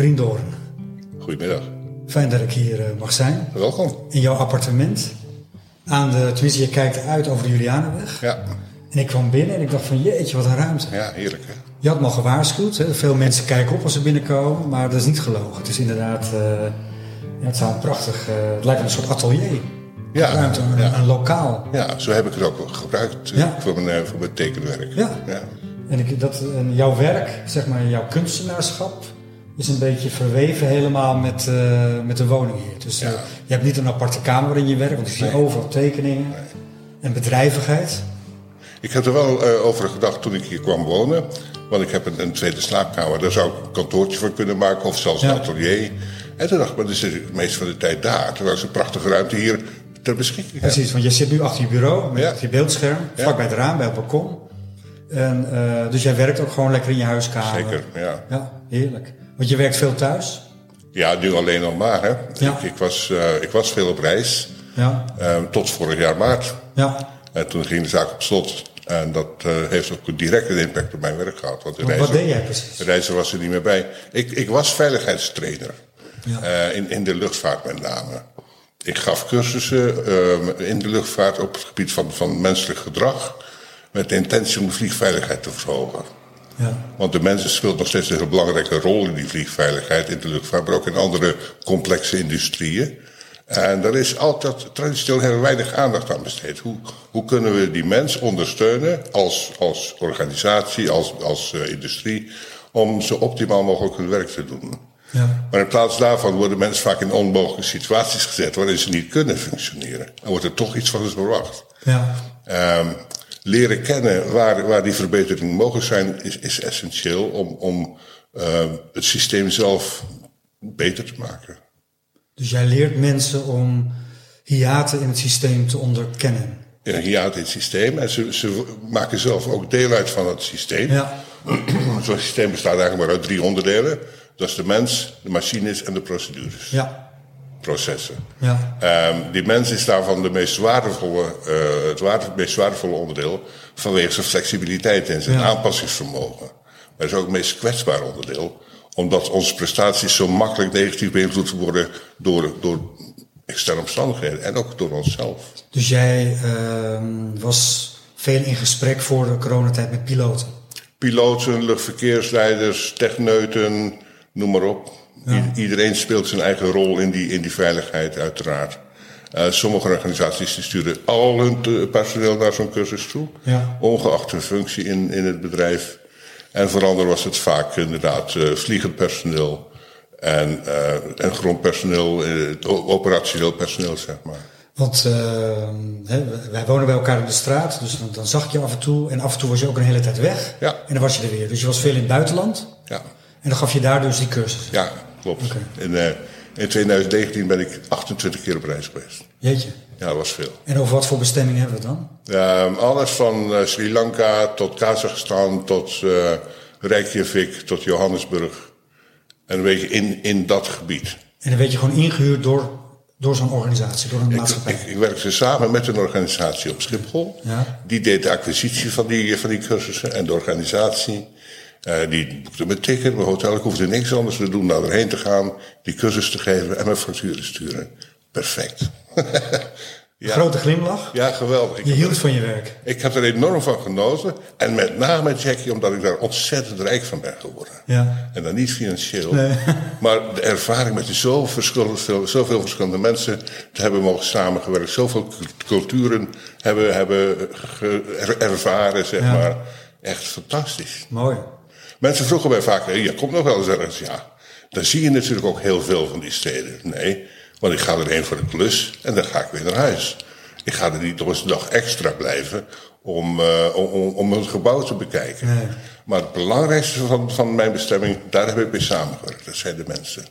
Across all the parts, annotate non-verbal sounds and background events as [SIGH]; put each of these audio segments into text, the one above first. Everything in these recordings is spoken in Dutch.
Rien Doorn. Goedemiddag. Fijn dat ik hier eh, mag zijn. Welkom. In jouw appartement. Aan de, tenminste, je kijkt uit over de Julianenweg. Ja, En ik kwam binnen en ik dacht van jeetje, wat een ruimte. ja heerlijk hè. Je had me al gewaarschuwd. Hè? Veel mensen kijken op als ze binnenkomen. Maar dat is niet gelogen. Het is inderdaad... eh, ja, het zou een prachtig... eh, het lijkt een soort atelier. Ja, ruimte, een, ja. een lokaal. Ja, zo heb ik het ook gebruikt Ja. voor, mijn, voor mijn tekenwerk. Ja. En, ik, dat, en jouw werk, zeg maar jouw kunstenaarschap, is een beetje verweven helemaal met, eh, met de woning hier. Dus eh, Ja. je hebt niet een aparte kamer waarin je werkt, want ik zie Nee. overal tekeningen en bedrijvigheid. Ik heb er wel eh, over gedacht toen ik hier kwam wonen. Want ik heb een, een tweede slaapkamer. Daar zou ik een kantoortje voor kunnen maken. Of zelfs Ja. een atelier. En toen dacht ik, maar dat is het meest van de tijd daar. Terwijl is een prachtige ruimte hier ter beschikking. heb. Precies, want je zit nu achter je bureau met Ja. je beeldscherm, vlak bij het raam, bij het balkon. En, dus jij werkt ook gewoon lekker in je huiskamer. Zeker, ja. Ja, heerlijk. Want je werkt veel thuis. Ja, nu alleen nog maar. Hè. Ja. Ik, ik, was, eh, ik was veel op reis. Ja, eh, tot vorig jaar maart. ja. En toen ging de zaak op slot. En dat eh, heeft ook direct een impact op mijn werk gehad. Want de Want wat reizen- deed jij precies? De reizer was er niet meer bij. Ik, ik was veiligheidstrainer. Ja. Eh, in, in de luchtvaart met name. Ik gaf cursussen eh, in de luchtvaart op het gebied van, van menselijk gedrag. Met de intentie om de vliegveiligheid te verhogen. Ja. Want de mensen speelt nog steeds een heel belangrijke rol in die vliegveiligheid in de luchtvaart, maar ook in andere complexe industrieën. En daar is altijd traditioneel heel weinig aandacht aan besteed. Hoe, hoe kunnen we die mens ondersteunen als, als organisatie, als, als eh, industrie, om zo optimaal mogelijk hun werk te doen? Ja. Maar in plaats daarvan worden mensen vaak in onmogelijke situaties gezet waarin ze niet kunnen functioneren. En wordt er toch iets van ze verwacht. Ja. Ehm, leren kennen waar, waar die verbeteringen mogelijk zijn, is, is essentieel om, om ehm, het systeem zelf beter te maken. Dus jij leert mensen om hiaten in het systeem te onderkennen. Een hiaat in het systeem en ze, ze maken zelf ook deel uit van het systeem. Ja. Zo'n systeem bestaat eigenlijk maar uit drie onderdelen. Dat is de mens, de machines en de procedures, Ja. Processen. Ja. Ehm, die mens is daarvan de meest waardevolle, eh, het waarde- meest waardevolle onderdeel vanwege zijn flexibiliteit en zijn Ja. aanpassingsvermogen. Maar het is ook het meest kwetsbaar onderdeel, omdat onze prestaties zo makkelijk negatief beïnvloed worden door, door externe omstandigheden en ook door onszelf. Dus jij ehm, was veel in gesprek voor de coronatijd met piloten. Piloten, luchtverkeersleiders, techneuten, noem maar op. Iedereen speelt zijn eigen rol in die, in die veiligheid, uiteraard. Eh, sommige organisaties die sturen al hun personeel naar zo'n cursus toe, Ja. ongeacht hun functie in, in het bedrijf. En voor anderen was het vaak inderdaad eh, vliegend personeel en, eh, en grondpersoneel, operationeel personeel, zeg maar. Want hè, wij wonen bij elkaar in de straat, dus dan, dan zag ik je af en toe. En af en toe was je ook een hele tijd weg. Ja. En dan was je er weer. Dus je was veel in het buitenland. Ja, En dan gaf je daar dus die cursus. ja klopt. Eh, in 2019 ben ik 28 keer op reis geweest. Jeetje. Ja, dat was veel. En over wat voor bestemming hebben we het dan? Ehm, alles van eh, Sri Lanka tot Kazachstan, tot eh Reykjavik, tot Johannesburg. En een beetje in, in dat gebied. En dan werd je gewoon ingehuurd door, door zo'n organisatie, door een Ik, maatschappij. ik, ik werkte samen met een organisatie op Schiphol. Ja. Die deed de acquisitie van die, van die cursussen. En de organisatie, eh, die boekte mijn ticket, mijn hotel. Ik hoefde niks anders te doen dan erheen te gaan, die cursus te geven en mijn factuur te sturen. Perfect. [LAUGHS] ja, Grote glimlach. ja, geweldig. Ik Je hield van je werk. Ik heb er enorm van genoten. En met name, Jackie, omdat ik daar ontzettend rijk van ben geworden. Ja. En dan niet financieel. Nee. [LAUGHS] Maar de ervaring met zoveel verschillende, zoveel verschillende mensen te hebben mogen samengewerkt. Zoveel culturen hebben, hebben er- ervaren, zeg Ja. maar. Echt fantastisch. Mooi. Mensen vroegen mij vaak, "Hey, je komt nog wel eens ergens. Ja, dan zie je natuurlijk ook heel veel van die steden. Nee, want ik ga erheen voor de klus en dan ga ik weer naar huis. Ik ga er niet nog eens een dag extra blijven om, om, om, om het gebouw te bekijken. Nee. Maar het belangrijkste van, van mijn bestemming, daar heb ik mee samengewerkt. Dat zijn de mensen.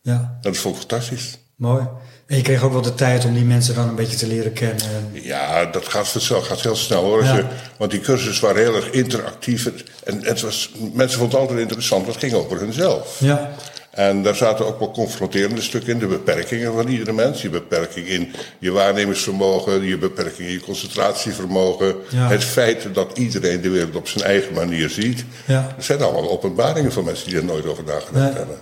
Ja, Dat vond ik fantastisch. mooi. En je kreeg ook wel de tijd om die mensen dan een beetje te leren kennen. Ja, dat gaat, vanzelf, gaat heel snel hoor. Ja. want die cursussen waren heel erg interactief. En, het was, mensen vonden het altijd interessant, want het ging over hunzelf. Ja, En daar zaten ook wel confronterende stukken in. De beperkingen van iedere mens. Je beperking in je waarnemingsvermogen. Je beperking in je concentratievermogen. Ja. Het feit dat iedereen de wereld op zijn eigen manier ziet. Ja. Dat zijn allemaal openbaringen van mensen die er nooit over nagedacht Nee. hebben.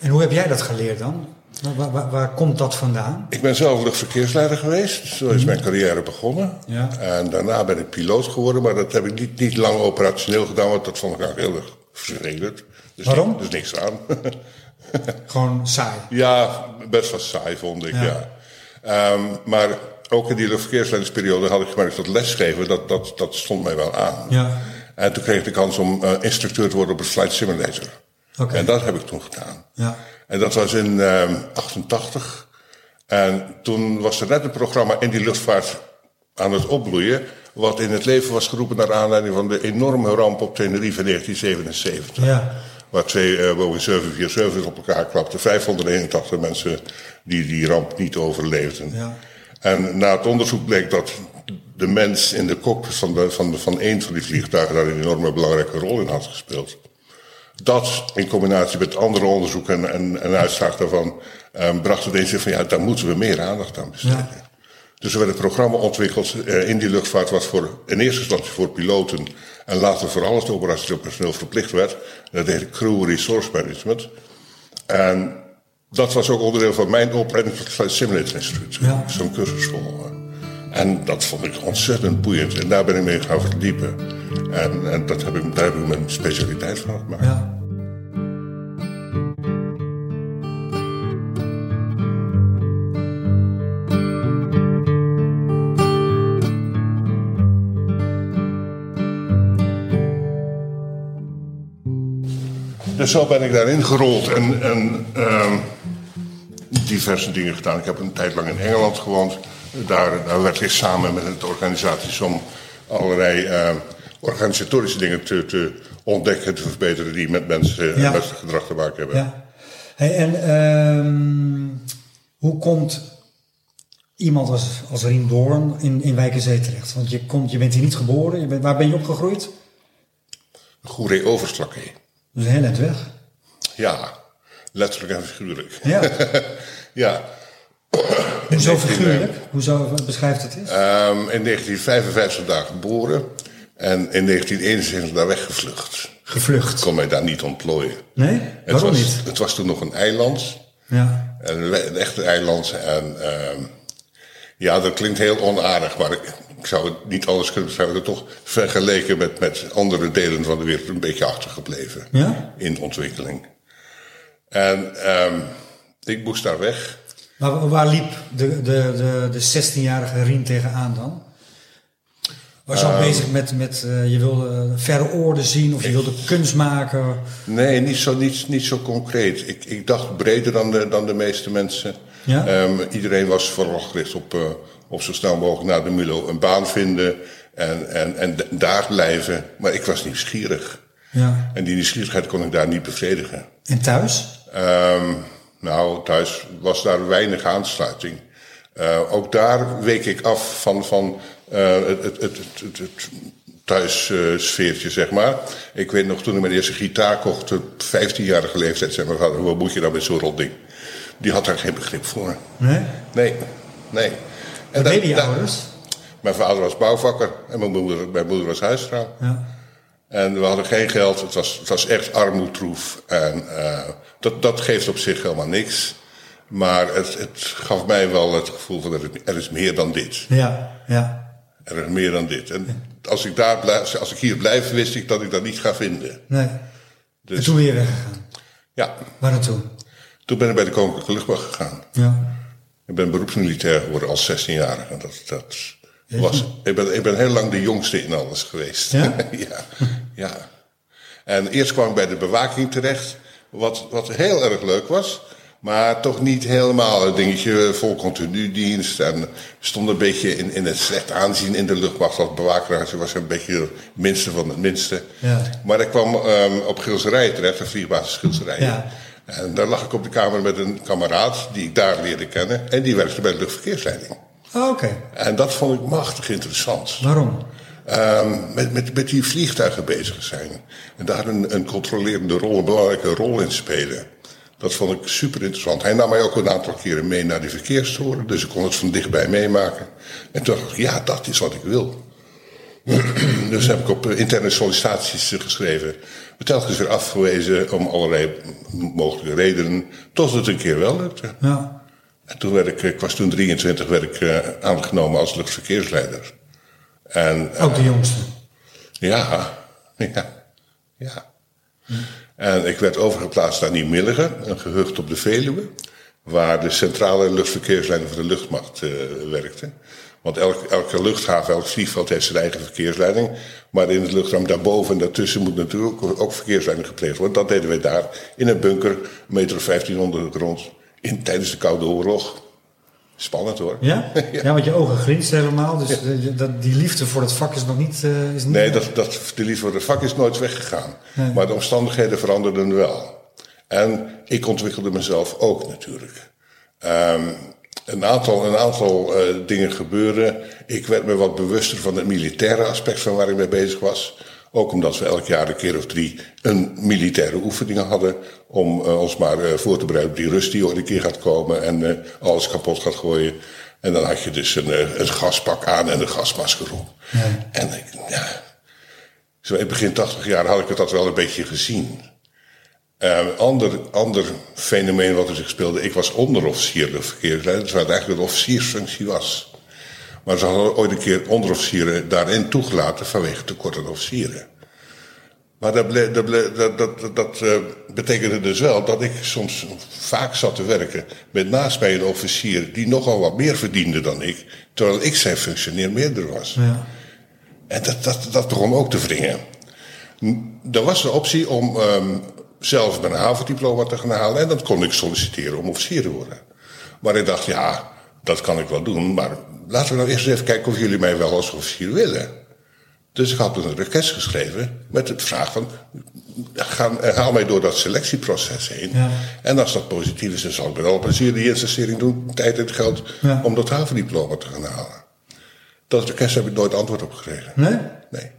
En hoe heb jij dat geleerd dan? Waar, waar, waar komt dat vandaan? Ik ben zelf luchtverkeersleider geweest. Zo is mijn carrière begonnen. Ja. En daarna ben ik piloot geworden. Maar dat heb ik niet, niet lang operationeel gedaan. Want dat vond ik eigenlijk heel erg vervelend. Dus Waarom? Dus niks aan. [LAUGHS] Gewoon saai. ja, best wel saai vond ik, Ja. ja. Ehm, maar ook in die luchtverkeersleidersperiode had ik gemerkt dat lesgeven, dat, dat, dat stond mij wel aan. Ja. En toen kreeg ik de kans om eh, instructeur te worden op een flight simulator. Oké. En dat heb ik toen gedaan. Ja. En dat was in ehm 88. En toen was er net een programma in die luchtvaart aan het opbloeien. Wat in het leven was geroepen naar aanleiding van de enorme ramp op Tenerife in 1977. Ja. Waar twee eh, Boeing 747 op elkaar klapten. 581 mensen die die ramp niet overleefden. Ja. En na het onderzoek bleek dat de mens in de cockpit van, de, van, de, van één van die vliegtuigen daar een enorme belangrijke rol in had gespeeld. Dat in combinatie met andere onderzoeken en, en, uitslag daarvan eh, bracht het eens in van ja, daar moeten we meer aandacht aan besteden. Ja. Dus er werd een programma ontwikkeld eh, in die luchtvaart wat voor, in eerste instantie voor piloten en later voor al het operationeel personeel verplicht werd. Dat heette Crew Resource Management. En dat was ook onderdeel van mijn opleiding tot Flight Simulator Instructor. Ja. Zo'n cursus volgen. En dat vond ik ontzettend boeiend. En daar ben ik mee gaan verdiepen. En, en dat heb ik, daar heb ik mijn specialiteit van gemaakt. Ja. Dus zo ben ik daarin gerold en, en ehm, diverse dingen gedaan. Ik heb een tijd lang in Engeland gewoond. Daar, daar ik samen met het organisaties om allerlei ehm, organisatorische dingen te, te ontdekken en te verbeteren die met mensen Ja. en met gedrag te maken hebben. ja. Hey, en ehm, hoe komt iemand als, als in, in Wijk en Zee terecht? Want je, komt, je bent hier niet geboren. Je bent, waar ben je opgegroeid? Goeree Overslakke. Dus heel eind weg. Ja, letterlijk en figuurlijk. Ja. [LAUGHS] Ja. Hoezo figuurlijk? Hoezo beschrijft het eens? Ehm, in 1955 daar geboren en in 1971 daar weggevlucht. Gevlucht. Ik kon mij daar niet ontplooien. Nee? Het Waarom was, niet? Het was toen nog een eiland. Ja. Een, echte eiland. En ehm, ja, dat klinkt heel onaardig, maar ik, ik zou het niet anders kunnen beschrijven. Toch vergeleken met, met andere delen van de wereld een beetje achtergebleven. Ja? In ontwikkeling. En ehm, ik moest daar weg. Maar waar liep de, de, de, de 16-jarige Rien tegenaan dan? Was je al Ehm. bezig met, met eh, je wilde verre oorden zien of je wilde kunst maken? Nee, niet zo, niet, niet zo concreet. Ik, ik dacht breder dan de, dan de meeste mensen. Ja? Ehm, iedereen was vooral gericht op, eh, op zo snel mogelijk na de MULO een baan vinden en, en, en daar blijven. Maar ik was nieuwsgierig. Ja. En die nieuwsgierigheid kon ik daar niet bevredigen. En thuis? Ehm, nou, thuis was daar weinig aansluiting. Eh, ook daar week ik af van, van eh, het, het, het, het, het thuissfeertje, zeg maar. Ik weet nog, toen ik mijn eerste gitaar kocht, op 15-jarige leeftijd, zei mijn vader, wat moet je nou met zo'n rot ding? Die had daar geen begrip voor. Nee? Nee, nee. En Wat dat- deden je dat- ouders? Mijn vader was bouwvakker en mijn moeder, mijn moeder was huisvrouw. Ja. En we hadden geen geld. Het was, het was echt armoedtroef. En eh, dat, dat geeft op zich helemaal niks. Maar het, het gaf mij wel het gevoel van er, er is meer dan dit. Ja, ja. Er is meer dan dit. En als ik, daar blijf, als ik hier blijf, wist ik dat ik dat niet ga vinden. Nee. En Dus toen weer weggegaan. ja, Waar naartoe? toen ben ik bij de Koninklijke Luchtmacht gegaan. Ja. Ik ben beroepsmilitair geworden als 16-jarige. Dat, dat was, ik, ben, ik ben heel lang de jongste in alles geweest. Ja? [LAUGHS] ja, ja. En eerst kwam ik bij de bewaking terecht, wat, wat heel erg leuk was. Maar toch niet helemaal een dingetje vol continu dienst. En stond een beetje in, in het slecht aanzien in de luchtmacht als bewaker. Ze was een beetje het minste van het minste. Ja. Maar ik kwam ehm, op Gilserijen terecht, een vliegbasis Gilserijen. Ja. En daar lag ik op de kamer met een kameraad die ik daar leerde kennen. En die werkte bij de luchtverkeersleiding. Oh, Oké. En dat vond ik machtig interessant. Waarom? Ehm, met, met, met die vliegtuigen bezig zijn. En daar een, een controlerende rol, een belangrijke rol in spelen. Dat vond ik super interessant. Hij nam mij ook een aantal keren mee naar die verkeerstoren. Dus ik kon het van dichtbij meemaken. En toen dacht ik, ja, dat is wat ik wil. [CLEARS THROAT] dus heb ik op eh, interne sollicitaties geschreven. Telkens weer afgewezen om allerlei mogelijke redenen. Tot het een keer wel lukte. Ja. En toen werd ik, ik was toen 23, werd ik uh, aangenomen als luchtverkeersleider. En, uh, Ook de jongste? Ja, [LAUGHS] ja, ja. Hm. En ik werd overgeplaatst naar Nieuw-Milligen, een gehucht op de Veluwe. Waar de centrale luchtverkeersleider van de luchtmacht uh, werkte. Want elke, elke luchthaven, elk vliegveld heeft zijn eigen verkeersleiding. Maar in het luchtruim daarboven en daartussen moet natuurlijk ook, ook verkeersleiding gepleegd worden. Dat deden wij daar in een bunker, een meter of 1500 de grond, in, tijdens de Koude Oorlog. Spannend hoor. [LAUGHS] Ja? ja. want je ogen glinsten helemaal. Dus dat, die liefde voor het vak is nog niet. Uh, is niet nee, dat, dat, de liefde voor het vak is nooit weggegaan. Nee. Maar de omstandigheden veranderden wel. En ik ontwikkelde mezelf ook natuurlijk. Um, een aantal, een aantal uh, dingen gebeuren. Ik werd me wat bewuster van het militaire aspect van waar ik mee bezig was. Ook omdat we elk jaar een keer of drie een militaire oefening hadden. Om uh, ons maar uh, voor te bereiden op die rust die ooit een keer gaat komen en alles kapot gaat gooien. En dan had je dus een, een gaspak aan en een gasmasker op. Ja. En ik, ja, zo in begin tachtig jaar had ik het dat wel een beetje gezien. Een uh, ander, ander fenomeen wat er zich speelde, ik was onderofficier de verkeersleider, terwijl het eigenlijk een officiersfunctie was. Maar ze hadden ooit een keer onderofficieren daarin toegelaten vanwege tekort aan officieren. Maar dat, ble, dat, ble, dat, dat, dat uh, betekende dus wel dat ik soms vaak zat te werken met naast mij een officier die nogal wat meer verdiende dan ik, terwijl ik zijn functioneer meerder was. Ja. En dat, dat, dat begon ook te wringen. Er was de optie om um, zelf mijn havendiploma te gaan halen. En dan kon ik solliciteren om officier te worden. Maar ik dacht, ja, dat kan ik wel doen. Maar laten we nou eerst even kijken of jullie mij wel als officier willen. Dus ik had een request geschreven met het vraag van... Ga, haal mij door dat selectieproces heen. Ja. En als dat positief is, dan zal ik met alle plezier die investering doen... tijd en geld ja. om dat havendiploma te gaan halen. Dat request heb ik nooit antwoord op gekregen. Nee? Nee.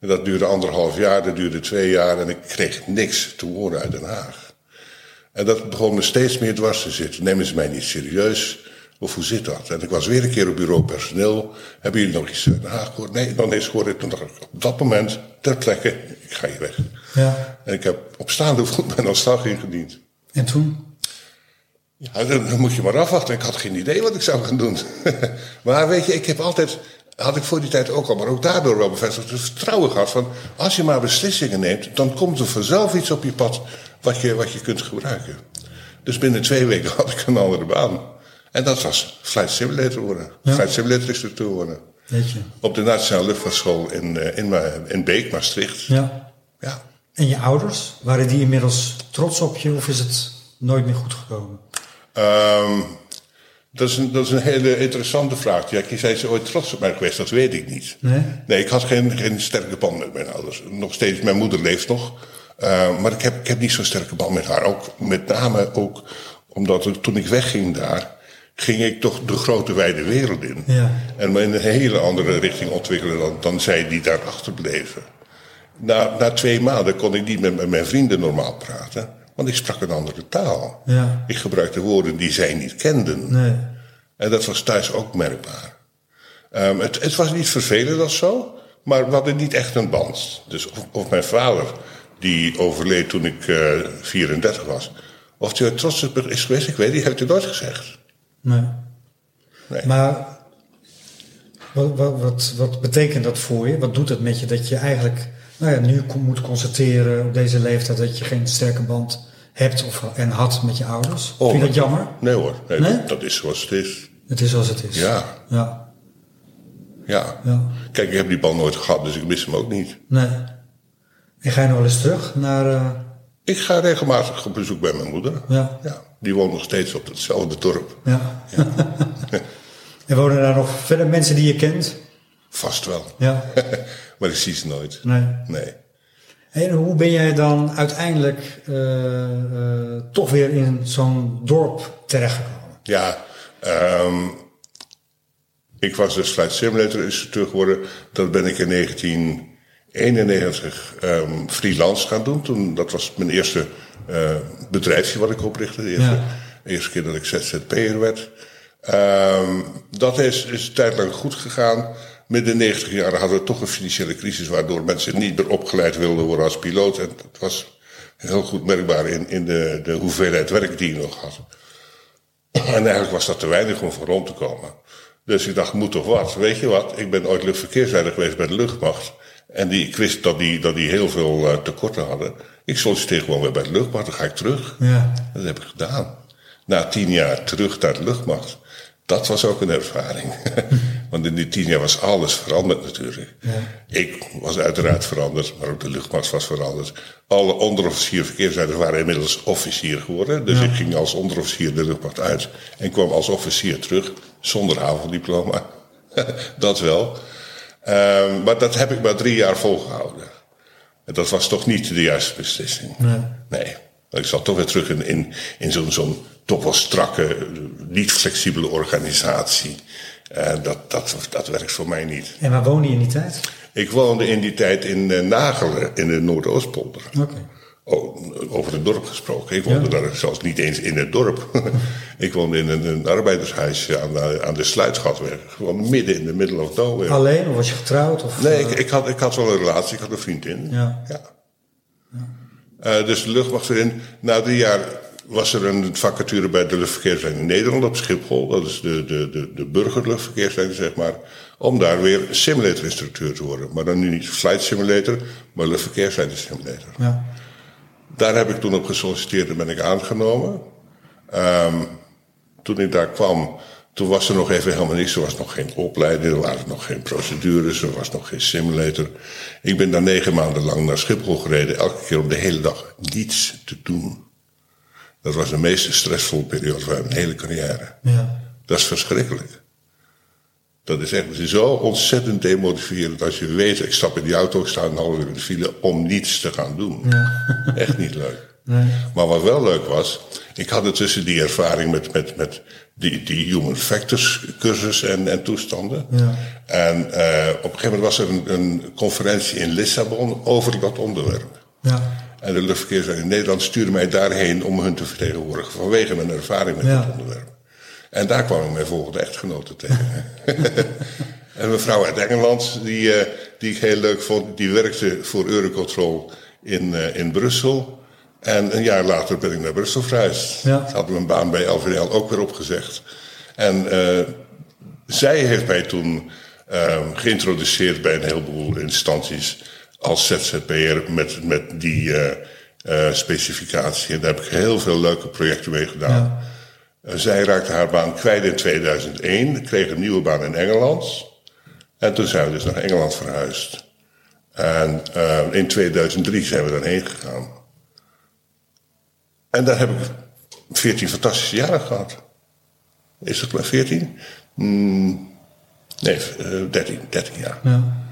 En dat duurde anderhalf jaar, dat duurde twee jaar en ik kreeg niks te horen uit Den Haag. En dat begon me steeds meer dwars te zitten. Nemen ze mij niet serieus? Of hoe zit dat? En ik was weer een keer op bureau personeel. Hebben jullie nog iets uit Den Haag gehoord? Nee, dan eens gehoord. Toen dacht ik op dat moment, ter plekke, ik ga hier weg. Ja. En ik heb op staande voet [LAUGHS] mijn ontslag ingediend. En toen? Ja, dan, dan moet je maar afwachten. Ik had geen idee wat ik zou gaan doen. [LAUGHS] maar weet je, ik heb altijd had ik voor die tijd ook al, maar ook daardoor wel bevestigd het vertrouwen gehad van als je maar beslissingen neemt, dan komt er vanzelf iets op je pad wat je, wat je kunt gebruiken. Dus binnen twee weken [LAUGHS] had ik een andere baan. En dat was flight simulator worden. Ja. Flight simulator instructeur worden. Op de Nationale Luchtvaartschool in, eh, in, in Beek, Maastricht. Ja. ja. En je ouders, waren die inmiddels trots op je of is het nooit meer goed gekomen? Um, dat is, een, dat is een hele interessante vraag. Ja, zijn ze ooit trots op mij geweest? Dat weet ik niet. Nee? Nee, ik had geen, geen sterke band met mijn ouders. Nog steeds, mijn moeder leeft nog. Uh, maar ik heb, ik heb niet zo'n sterke band met haar. Ook, met name ook omdat ik, toen ik wegging daar, ging ik toch de grote wijde wereld in. Ja. En me in een hele andere richting ontwikkelen dan, dan zij die daar achterbleven. Na, na twee maanden kon ik niet met, met mijn vrienden normaal praten. Want ik sprak een andere taal. Ja. Ik gebruikte woorden die zij niet kenden. Nee. En dat was thuis ook merkbaar. Um, het, het, was niet vervelend of zo, maar we hadden niet echt een band. Dus of, of mijn vader, die overleed toen ik uh, 34 was, of hij trots is geweest, ik weet niet, heeft hij nooit gezegd. Nee. nee. Maar wat, wat, wat, wat betekent dat voor je? Wat doet het met je dat je eigenlijk nou ja, nu moet constateren op deze leeftijd dat je geen sterke band hebt of, en had met je ouders? Oh, Vind je dat jammer? Nee hoor, nee, Nee? Dat, dat is zoals het is. Het is zoals het is. Ja, Ja. ja. ja. Kijk, ik heb die band nooit gehad, dus ik mis hem ook niet. Nee. En ga je nog wel eens terug naar... eh, Ik ga regelmatig op bezoek bij mijn moeder. ja. Ja, die woont nog steeds op hetzelfde dorp. Ja. [LAUGHS] en wonen daar nog verder mensen die je kent? Vast wel. Ja. [LAUGHS] maar ik zie ze nooit. Nee. Nee. En hoe ben jij dan uiteindelijk eh, eh, toch weer in zo'n dorp terechtgekomen? Ja, um, ik was dus flight simulator instructeur geworden. Dat ben ik in 1991 um, freelance gaan doen. Toen, dat was mijn eerste uh, bedrijfje wat ik oprichtte. De eerste, Ja. eerste keer dat ik ZZP'er werd. Um, Dat is, is een tijd lang goed gegaan. Midden de 90 jaren hadden we toch een financiële crisis, waardoor mensen niet meer opgeleid wilden worden als piloot. En het was heel goed merkbaar in, in de, de hoeveelheid werk die je nog had. En eigenlijk was dat te weinig om voor rond te komen. Dus ik dacht, moet toch wat? Weet je wat? Ik ben ooit luchtverkeersleider geweest bij de luchtmacht. En die, ik wist dat die, dat die heel veel uh, tekorten hadden. Ik solliciteer gewoon weer bij de luchtmacht, dan ga ik terug. Ja. Dat heb ik gedaan. Na tien jaar terug naar de luchtmacht. Dat was ook een ervaring. [LAUGHS] Want in die tien jaar was alles veranderd natuurlijk. Ja. Ik was uiteraard veranderd, maar ook de luchtmacht was veranderd. Alle onderofficier verkeersleiders waren inmiddels officier geworden. Dus Ja. ik ging als onderofficier de luchtmacht uit. En kwam als officier terug, zonder havendiploma. [LAUGHS] dat wel. Ehm, maar dat heb ik maar drie jaar volgehouden. En dat was toch niet de juiste beslissing. Nee. Nee. Ik zat toch weer terug in, in, in zo'n zo'n toch wel strakke, niet flexibele organisatie. Dat, dat, dat werkt voor mij niet. En waar woon je in die tijd? Ik woonde in die tijd in eh, Nagelen, in de Noordoostpolder. Oké. Over het dorp gesproken. Ik woonde Ja. daar zelfs niet eens in het dorp. [LAUGHS] ik woonde in een, een arbeidershuisje aan de, aan de Sluitgatweg. Gewoon midden in de middle of nowhere. Alleen of was je getrouwd? Of, Nee, eh, ik, ik, had, ik had wel een relatie, ik had een vriendin. Ja. Eh, dus de luchtmacht erin. Na drie jaar was er een vacature bij de luchtverkeersleiding in Nederland op Schiphol. Dat is de, de, de, de burgerluchtverkeersleiding, zeg maar. Om daar weer simulator-instructeur te worden. Maar dan nu niet flight simulator, maar luchtverkeersleiding simulator. Ja. Daar heb ik toen op gesolliciteerd en ben ik aangenomen. Ehm, toen ik daar kwam, toen was er nog even helemaal niks. Er was nog geen opleiding, er waren nog geen procedures, er was nog geen simulator. Ik ben daar negen maanden lang naar Schiphol gereden, elke keer om de hele dag niets te doen. Dat was de meest stressvolle periode van mijn hele carrière. Ja. Dat is verschrikkelijk. Dat is echt zo ontzettend demotiverend als je weet, ik stap in die auto, ik sta een half uur in de file om niets te gaan doen. [LAUGHS] Echt niet leuk. Nee. Maar wat wel leuk was, ik had tussen die ervaring met, met, met die, die human factors cursus en, en toestanden. Ja. En eh, op een gegeven moment was er een, een conferentie in Lissabon over dat onderwerp. Ja. En de luchtverkeersleiding in Nederland stuurde mij daarheen om hun te vertegenwoordigen vanwege mijn ervaring met Ja. dat onderwerp. En daar kwam ik mijn volgende echtgenote tegen. [LAUGHS] en een mevrouw uit Engeland, die, eh, die ik heel leuk vond, die werkte voor Eurocontrol in, eh, in Brussel. En een jaar later ben ik naar Brussel verhuisd. Ja. Had mijn baan bij LVL ook weer opgezegd. En eh, zij heeft mij toen eh, geïntroduceerd bij een heleboel instanties als ZZP'er met, met die specificatie. En daar heb ik heel veel leuke projecten mee gedaan. Ja. Eh, zij raakte haar baan kwijt in 2001, kreeg een nieuwe baan in Engeland. En toen zijn we dus naar Engeland verhuisd. En eh, in 2003 zijn we daarheen gegaan. En daar heb ik 14 fantastische jaren gehad. Is het maar 14? Hmm, nee, eh, 13, 13 jaar. Ja.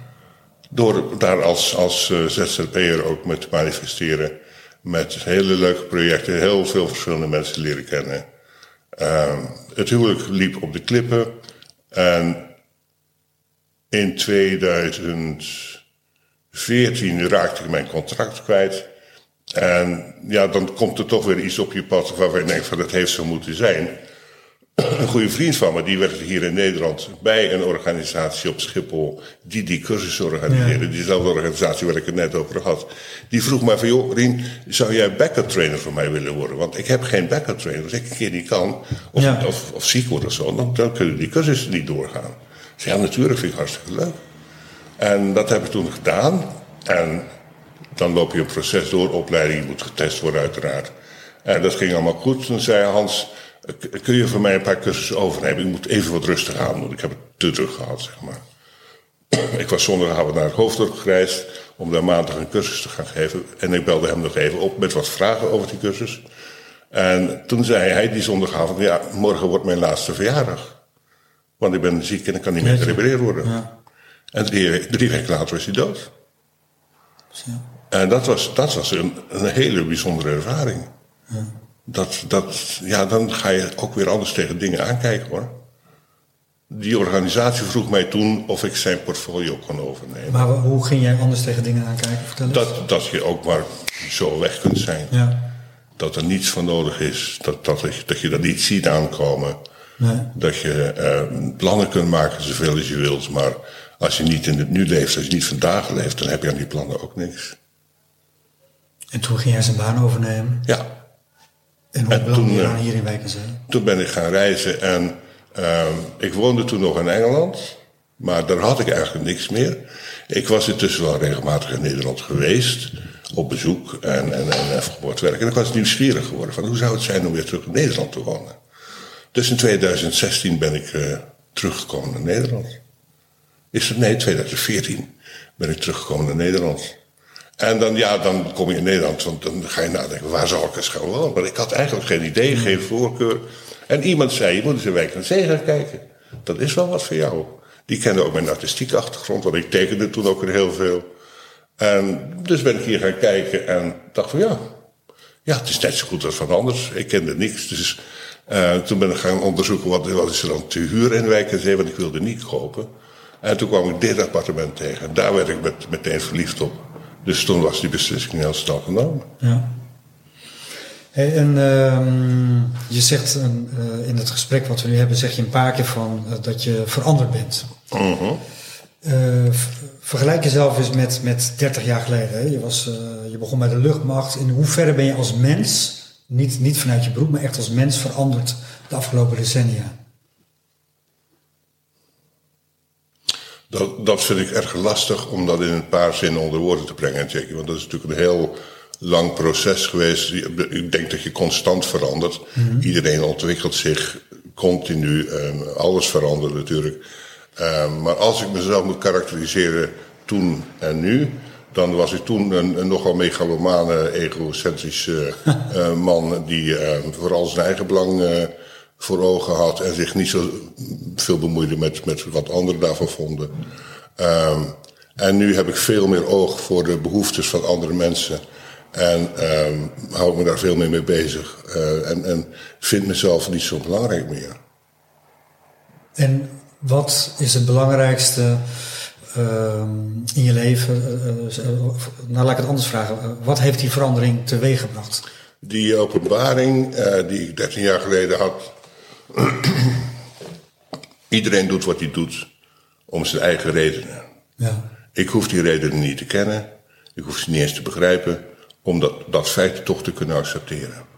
Door daar als, als ZZP'er ook mee te manifesteren. Met hele leuke projecten, heel veel verschillende mensen leren kennen. Ehm, het huwelijk liep op de klippen. En in 2014 raakte ik mijn contract kwijt. En ja, dan komt er toch weer iets op je pad waarvan je denkt van dat heeft zo moeten zijn. Een goede vriend van me, die werkte hier in Nederland bij een organisatie op Schiphol die die cursussen organiseerde. Ja. Diezelfde organisatie waar ik het net over had. Die vroeg mij van, joh Rien, zou jij backup trainer voor mij willen worden? Want ik heb geen backup trainer. Als ik een keer niet kan, of, Ja. of, of ziek word of zo, dan, dan kunnen die cursussen niet doorgaan. Ik zei, ja natuurlijk, vind ik hartstikke leuk. En dat heb ik toen gedaan. En dan loop je een proces door, opleiding, je moet getest worden uiteraard. En dat ging allemaal goed. Toen zei Hans, "K- kun je voor mij een paar cursussen overnemen? Ik moet even wat rustig aan doen. Ik heb het te druk gehad, zeg maar. [CLEARS THROAT] Ik was zondagavond naar het hoofddorp gereisd om daar maandag een cursus te gaan geven. En ik belde hem nog even op met wat vragen over die cursus. En toen zei hij die zondagavond, ja, morgen wordt mijn laatste verjaardag. Want ik ben ziek en ik kan niet meer gerepareerd worden. Ja. En drie, drie weken later was hij dood. En dat was, dat was een, een hele bijzondere ervaring. Dat, dat, ja, dan ga je ook weer anders tegen dingen aankijken hoor. Die organisatie vroeg mij toen of ik zijn portfolio kon overnemen. Maar hoe ging jij anders tegen dingen aankijken? Vertel eens. Dat, dat je ook maar zo weg kunt zijn. Ja. Dat er niets van nodig is. Dat, dat, je- dat je dat niet ziet aankomen. Nee. Dat je eh, plannen kunt maken zoveel als je wilt, maar als je niet in het nu leeft, als je niet vandaag leeft, dan heb je aan die plannen ook niks. En toen ging jij zijn baan overnemen. Ja, En hoe je eh, dan hier in toen ben ik gaan reizen en ehm, ik woonde toen nog in Engeland, maar daar had ik eigenlijk niks meer. Ik was intussen wel regelmatig in Nederland geweest, op bezoek en, en, en even voor het werk. En ik was nieuwsgierig geworden van hoe zou het zijn om weer terug in Nederland te wonen. Dus in 2016 ben ik eh, teruggekomen naar Nederland. Is het, nee, 2014 ben ik teruggekomen naar Nederland. En dan, ja, dan kom je in Nederland, want dan ga je nadenken, waar zal ik eens gaan wonen? Maar ik had eigenlijk geen idee, geen voorkeur. En iemand zei, je moet eens in Wijk aan Zee gaan kijken. Dat is wel wat voor jou. Die kende ook mijn artistieke achtergrond, want ik tekende toen ook heel veel. En dus ben ik hier gaan kijken en dacht van ja, ja, het is net zo goed als van anders. Ik kende niks, dus eh, toen ben ik gaan onderzoeken wat, wat is er dan te huur in Wijk aan Zee, want ik wilde niet kopen. En toen kwam ik dit appartement tegen en daar werd ik met, meteen verliefd op. Dus toen was die beslissing heel snel genomen. Ja. Hey, en ehm, je zegt een, eh, in het gesprek wat we nu hebben, zeg je een paar keer van eh, dat je veranderd bent. Mhm. Eh, v- vergelijk jezelf eens met, met 30 jaar geleden. Hè? Je, was, je begon bij de luchtmacht. In hoeverre ben je als mens, niet, niet vanuit je beroep, maar echt als mens veranderd de afgelopen decennia? Dat, dat vind ik erg lastig om dat in een paar zinnen onder woorden te brengen, Jackie. Want dat is natuurlijk een heel lang proces geweest. Ik denk dat je constant verandert. Iedereen ontwikkelt zich continu. En alles verandert natuurlijk. Ehm, maar als ik mezelf moet karakteriseren toen en nu... dan was ik toen een, een nogal megalomane, egocentrische [LAUGHS] eh, man... die eh, vooral zijn eigen belang eh, voor ogen had... en zich niet zo veel bemoeide met, met wat anderen daarvan vonden. Ehm, en nu heb ik veel meer oog voor de behoeftes van andere mensen... En ehm, hou ik me daar veel meer mee bezig. Eh, en, en vind mezelf niet zo belangrijk meer. En wat is het belangrijkste ehm, in je leven? Eh, eh, nou, laat ik het anders vragen. Wat heeft die verandering teweeggebracht? Die openbaring die ik 13 jaar geleden had. [CLEARS THROAT] Iedereen doet wat hij doet om zijn eigen redenen. Ja. Ik hoef die redenen niet te kennen. Ik hoef ze niet eens te begrijpen. Om dat, dat feit toch te kunnen accepteren.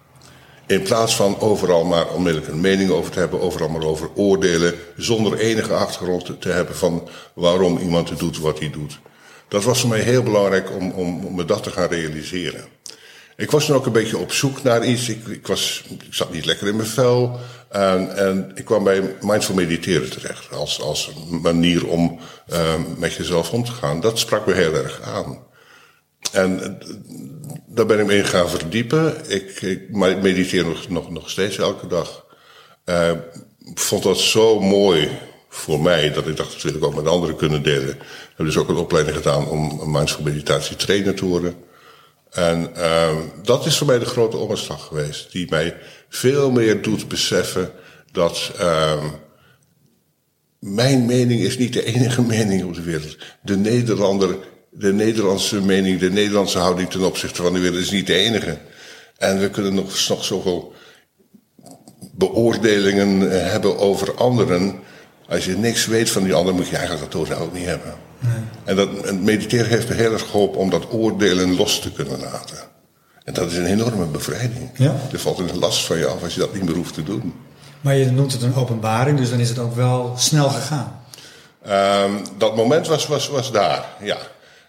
In plaats van overal maar onmiddellijk een mening over te hebben, overal maar over oordelen, zonder enige achtergrond te, hebben van waarom iemand doet wat hij doet. Dat was voor mij heel belangrijk om, om, om me dat te gaan realiseren. Ik was dan ook een beetje op zoek naar iets. Ik, ik, was, ik zat niet lekker in mijn vel. En, en ik kwam bij mindful mediteren terecht. Als, als manier om uh, met jezelf om te gaan. Dat sprak me heel erg aan. En uh, daar ben ik me in gaan verdiepen. Ik, ik mediteer nog, nog, nog steeds elke dag. Uh, vond dat zo mooi voor mij dat ik dacht dat wil ik ook met anderen kunnen delen. Ik heb dus ook een opleiding gedaan om mindful meditatie trainer te worden. En uh, dat is voor mij de grote omslag geweest. Die mij veel meer doet beseffen dat uh, mijn mening is niet de enige [LAUGHS] mening op de wereld. De Nederlander, de Nederlandse mening, de Nederlandse houding ten opzichte van de wereld is niet de enige. En we kunnen nog, nog zoveel beoordelingen eh, hebben over anderen. Als je niks weet van die ander, moet je eigenlijk dat ook niet hebben. Nee. En dat en mediteren heeft me heel erg geholpen om dat oordelen los te kunnen laten. En dat is een enorme bevrijding. Ja. Er valt een last van je af als je dat niet meer hoeft te doen. Maar je noemt het een openbaring, dus dan is het ook wel snel gegaan. Um, dat moment was, was, was daar, ja.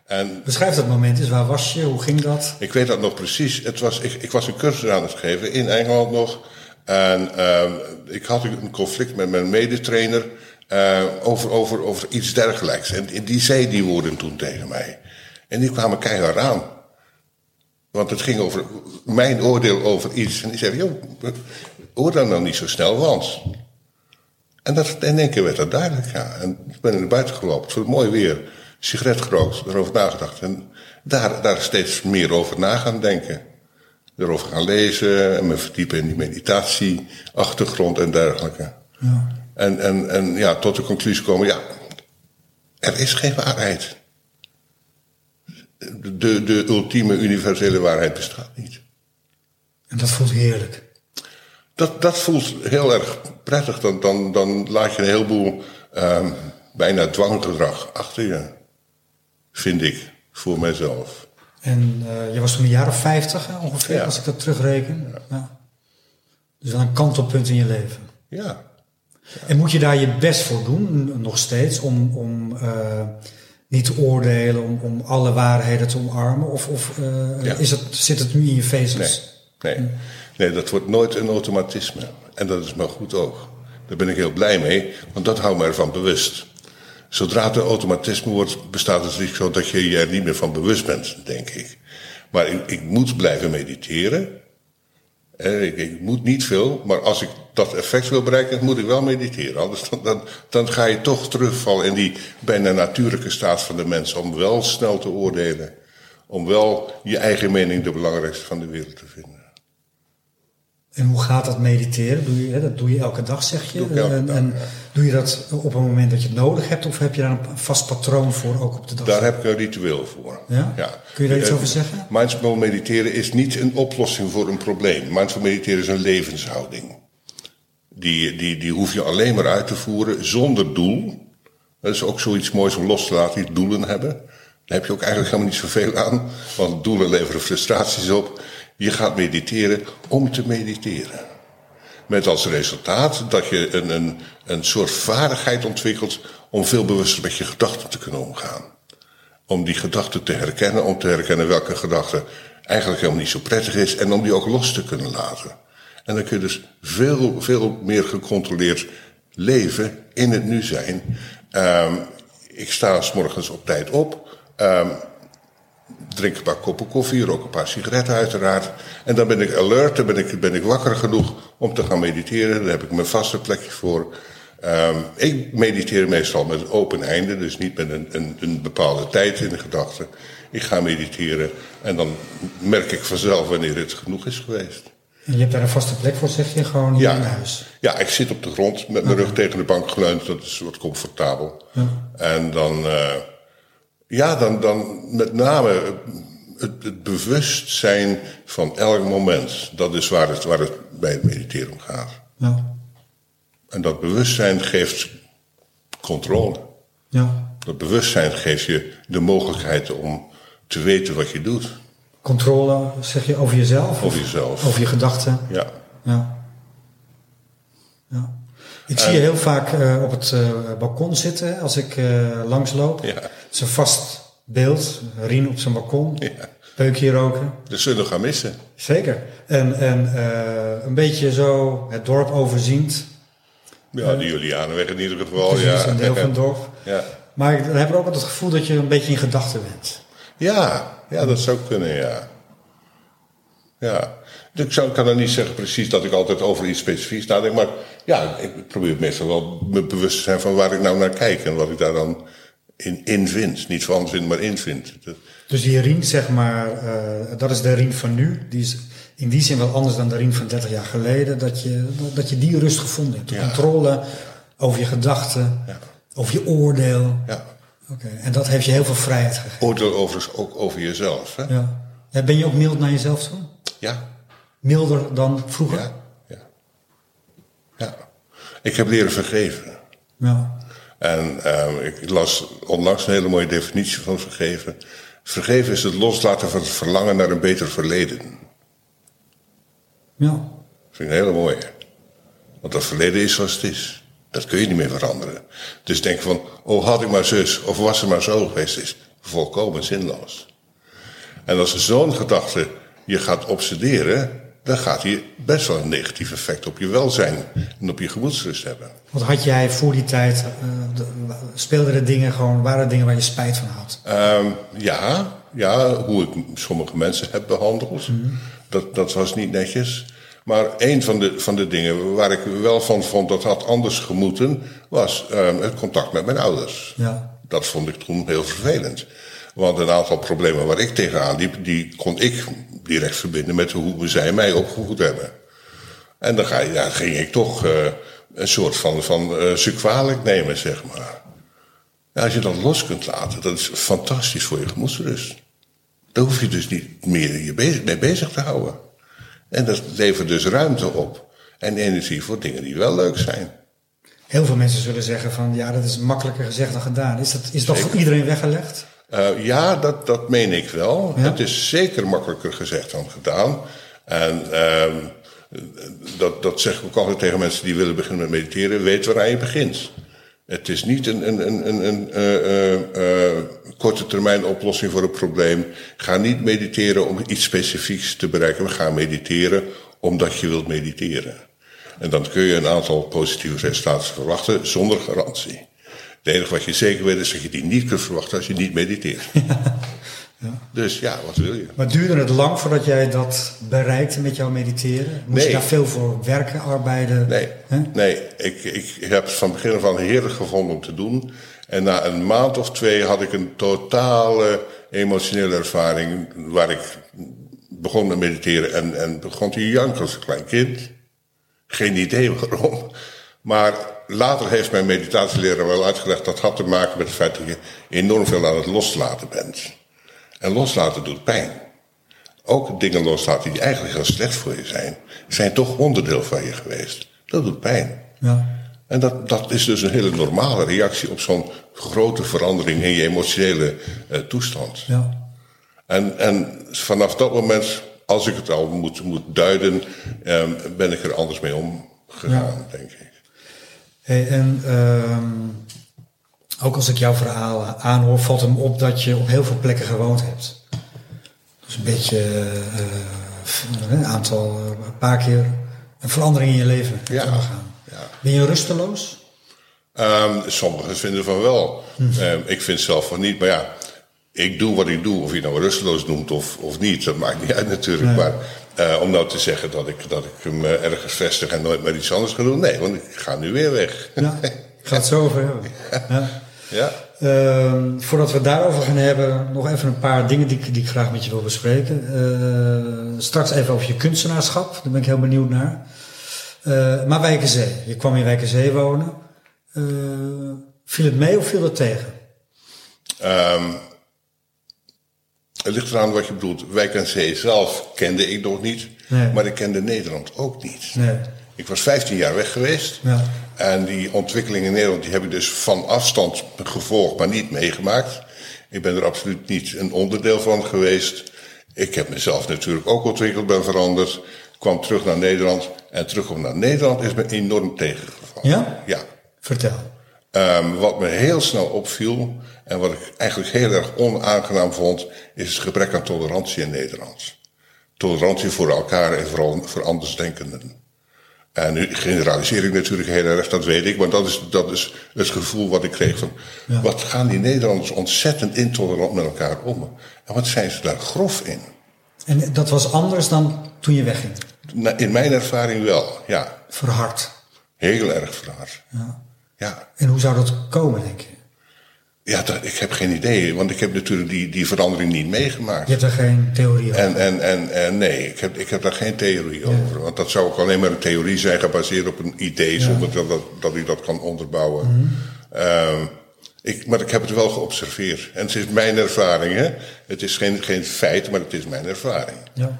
En, Beschrijf dat moment eens. Waar was je? Hoe ging dat? Ik weet dat nog precies. Het was, ik, ik was een cursus aan het geven in Engeland nog. En um, ik had een conflict met mijn medetrainer uh, over, over, over iets dergelijks. En die zei die woorden toen tegen mij. En die kwamen keihard aan. Want het ging over mijn oordeel over iets. En die zei, joh, oordeel dan niet zo snel, want... En dat, in één keer werd dat duidelijk, ja. En ik ben naar buiten gelopen, het was mooi weer. Sigaret gerookt, erover nagedacht. En daar, daar steeds meer over na gaan denken. Erover gaan lezen en me verdiepen in die meditatie, achtergrond en dergelijke. Ja. En, en, en ja, tot de conclusie komen, ja, er is geen waarheid. De, de ultieme universele waarheid bestaat niet. En dat voelt heerlijk. dat, dat voelt heel erg prettig. Dan, dan, dan laat je een heleboel um, bijna dwanggedrag achter je. Vind ik, voor mezelf. En uh, je was toen een jaar of vijftig ongeveer, ja. als ik dat terugreken. Ja. ja. Dus wel een kantelpunt in je leven. Ja. En moet je daar je best voor doen, nog steeds, om, om uh, niet te oordelen, om, om alle waarheden te omarmen? Of, of uh, ja. is het, zit het nu in je vezels? Nee, nee. nee, dat wordt nooit een automatisme. En dat is maar goed ook. Daar ben ik heel blij mee, want dat houdt me ervan bewust. Zodra het een automatisme wordt, bestaat het risico dat je je er niet meer van bewust bent, denk ik. Maar ik, ik moet blijven mediteren. Ik, ik, moet niet veel, maar als ik dat effect wil bereiken, moet ik wel mediteren. Anders dan, dan, dan ga je toch terugvallen in die bijna natuurlijke staat van de mens. Om wel snel te oordelen. Om wel je eigen mening de belangrijkste van de wereld te vinden. En hoe gaat dat mediteren? Doe je, hè, dat doe je elke dag, zeg je. Doe en, en doe je dat op een moment dat je het nodig hebt? Of heb je daar een vast patroon voor, ook op de dag? Daar heb ik een ritueel voor. Ja? ja. Kun je daar iets over zeggen? Mindful mediteren is niet een oplossing voor een probleem. Mindful mediteren is een levenshouding. Die, die, die hoef je alleen maar uit te voeren zonder doel. Dat is ook zoiets moois om los te laten, die doelen hebben. Daar heb je ook eigenlijk helemaal niet zoveel aan. Want doelen leveren frustraties op. Je gaat mediteren om te mediteren. Met als resultaat dat je een, een, een soort vaardigheid ontwikkelt om veel bewuster met je gedachten te kunnen omgaan. Om die gedachten te herkennen, om te herkennen welke gedachte eigenlijk helemaal niet zo prettig is en om die ook los te kunnen laten. En dan kun je dus veel, veel meer gecontroleerd leven in het nu zijn. Um, ik sta s morgens op tijd op. Um, drink een paar koppen koffie, rook een paar sigaretten uiteraard. En dan ben ik alert, dan ben ik, ben ik wakker genoeg om te gaan mediteren. Daar heb ik mijn vaste plekje voor. Um, ik mediteer meestal met een open einde, dus niet met een, een, een bepaalde tijd in de gedachten. Ik ga mediteren en dan merk ik vanzelf wanneer het genoeg is geweest. En je hebt daar een vaste plek voor, zeg je, gewoon hier ja. in huis? Ja, ik zit op de grond met mijn rug tegen de bank geleund. Dat is wat comfortabel. Ja. En dan... Uh, ja, dan, dan met name het, het bewustzijn van elk moment. Dat is waar het, waar het bij het mediteren om gaat. Ja. En dat bewustzijn geeft controle. Ja. Dat bewustzijn geeft je de mogelijkheid om te weten wat je doet. Controle, zeg je, over jezelf? Over jezelf. Over je gedachten? Ja. Ja. ja. Ik zie je heel vaak uh, op het uh, balkon zitten als ik uh, langsloop. Ja. Het is een vast beeld. Rien op zijn balkon. Ja. Peukje roken. Dat zullen we gaan missen. Zeker. En, en een beetje zo het dorp overziend. Ja, de Julianenweg in ieder geval. Precies, ja. een deel van het [LAUGHS] dorp. Ja. Maar ik heb ook het gevoel dat je een beetje in gedachten bent. Ja, ja, dat zou kunnen, ja. Ja. Ik zou, kan dan niet zeggen precies dat ik altijd over iets specifieks nadenk, maar ja, ik probeer meestal wel me bewust te zijn van waar ik nou naar kijk en wat ik daar dan in, in vind. Niet van vind, maar in vind. Dus die Rien, zeg maar, uh, dat is de Rien van nu. Die is in die zin wel anders dan de Rien van 30 jaar geleden. Dat je, dat je die rust gevonden hebt. De Ja. controle over je gedachten, Ja. over je oordeel. Ja. Oké, En dat heeft je heel veel vrijheid gegeven. Oordeel overigens ook over jezelf. Hè? Ja. Ja, ben je ook mild naar jezelf toe? Ja. Milder dan vroeger? Ja. Ja. ja. Ik heb leren vergeven. Ja. En uh, ik las onlangs een hele mooie definitie van vergeven. Vergeven is het loslaten van het verlangen naar een beter verleden. Ja. Dat vind ik een hele mooie. Want dat verleden is zoals het is. Dat kun je niet meer veranderen. Dus denk van, oh had ik maar zus, of was het maar zo geweest, is volkomen zinloos. En als zo'n gedachte je gaat obsederen, dan gaat die best wel een negatief effect op je welzijn en op je gemoedsrust hebben. Want had jij voor die tijd, uh, de, speelden er dingen gewoon, waren er dingen waar je spijt van had? Um, ja, ja, hoe ik sommige mensen heb behandeld, mm. dat, dat was niet netjes. Maar een van de, van de dingen waar ik wel van vond dat had anders gemoeten, was um, het contact met mijn ouders. Ja. Dat vond ik toen heel vervelend. Want een aantal problemen waar ik tegenaan liep, die kon ik direct verbinden met hoe zij mij opgevoed hebben. En dan ga je, ja, ging ik toch uh, een soort van, van uh, ze kwalijk nemen, zeg maar. Ja, als je dat los kunt laten, dat is fantastisch voor je gemoedsrust. Daar hoef je dus niet meer je bezig, mee bezig te houden. En dat levert dus ruimte op. En energie voor dingen die wel leuk zijn. Heel veel mensen zullen zeggen van ja, dat is makkelijker gezegd dan gedaan. Is dat, is dat voor iedereen weggelegd? Uh, ja, dat, dat meen ik wel. Ja? Het is zeker makkelijker gezegd dan gedaan. En uh, dat, dat zeg ik ook altijd tegen mensen die willen beginnen met mediteren. Weet waar je begint. Het is niet een, een, een, een, een uh, uh, korte termijn oplossing voor een probleem. Ga niet mediteren om iets specifieks te bereiken. We gaan mediteren omdat je wilt mediteren. En dan kun je een aantal positieve resultaten verwachten zonder garantie. Het enige wat je zeker weet is dat je die niet kunt verwachten als je niet mediteert. [LAUGHS] Ja. Dus ja, wat wil je? Maar duurde het lang voordat jij dat bereikte met jouw mediteren? Moest je daar veel voor werken, arbeiden? Nee, nee. Ik, ik heb het van begin af aan heerlijk gevonden om te doen. En na een maand of twee had ik een totale emotionele ervaring waar ik begon met mediteren en, en begon te janken als een klein kind. Geen idee waarom. Maar later heeft mijn meditatieleraar wel uitgelegd dat had te maken met het feit dat je enorm veel aan het loslaten bent. En loslaten doet pijn. Ook dingen loslaten die eigenlijk heel slecht voor je zijn, zijn toch onderdeel van je geweest. Dat doet pijn. Ja. En dat, dat is dus een hele normale reactie op zo'n grote verandering in je emotionele uh, toestand. Ja. En, en vanaf dat moment, als ik het al moet, moet duiden, um, ben ik er anders mee omgegaan, ja. denk ik. Hey, en um, ook als ik jouw verhaal aanhoor, valt hem op dat je op heel veel plekken gewoond hebt. Dus een beetje uh, een aantal, een paar keer een verandering in je leven ja. gaan. Ja. Ben je rusteloos? Um, sommigen vinden van wel. Hm. Um, ik vind zelf van niet, maar ja, ik doe wat ik doe, of je nou rusteloos noemt of, of niet, dat maakt niet uit natuurlijk. Maar uh, om nou te zeggen dat ik, dat ik hem uh, ergens vestig en nooit meer iets anders ga doen, nee, want ik ga nu weer weg. Ja, [LAUGHS] gaat zo over hebben. Ja. ja. Uh, voordat we het daarover gaan hebben, nog even een paar dingen die, die ik graag met je wil bespreken. Uh, straks even over je kunstenaarschap, daar ben ik heel benieuwd naar. maar Wijkenzee, je kwam in Wijkenzee wonen. viel het mee of viel het tegen? Um, het ligt eraan wat je bedoelt. Wijk aan Zee zelf kende ik nog niet, nee. maar ik kende Nederland ook niet. Nee. Ik was 15 jaar weg geweest. Ja. En die ontwikkeling in Nederland die heb ik dus van afstand gevolgd, maar niet meegemaakt. Ik ben er absoluut niet een onderdeel van geweest. Ik heb mezelf natuurlijk ook ontwikkeld, ben veranderd. Kwam terug naar Nederland. En terugkom naar Nederland is me enorm tegengevallen. Ja? Ja. Vertel. Um, wat me heel snel opviel, en wat ik eigenlijk heel erg onaangenaam vond, is het gebrek aan tolerantie in Nederland. Tolerantie voor elkaar en vooral voor andersdenkenden. En nu generaliseer ik natuurlijk heel erg, dat weet ik, maar dat is, dat is het gevoel wat ik kreeg van, ja. wat gaan die Nederlanders ontzettend intolerant met elkaar om? En wat zijn ze daar grof in? En dat was anders dan toen je wegging? In mijn ervaring wel, ja. Verhard? Heel erg verhard. Ja. Ja. En hoe zou dat komen, denk je? Ja, dat, ik heb geen idee, want ik heb natuurlijk die, die verandering niet meegemaakt. Je hebt er geen theorie over? En, en, en, en nee, ik heb, ik heb daar geen theorie ja. over. Want dat zou ook alleen maar een theorie zijn gebaseerd op een idee, zonder dat, dat, dat ik dat kan onderbouwen. Mm -hmm. uh, ik, maar ik heb het wel geobserveerd. En het is mijn ervaring, hè. Het is geen, geen feit, maar het is mijn ervaring. Ja.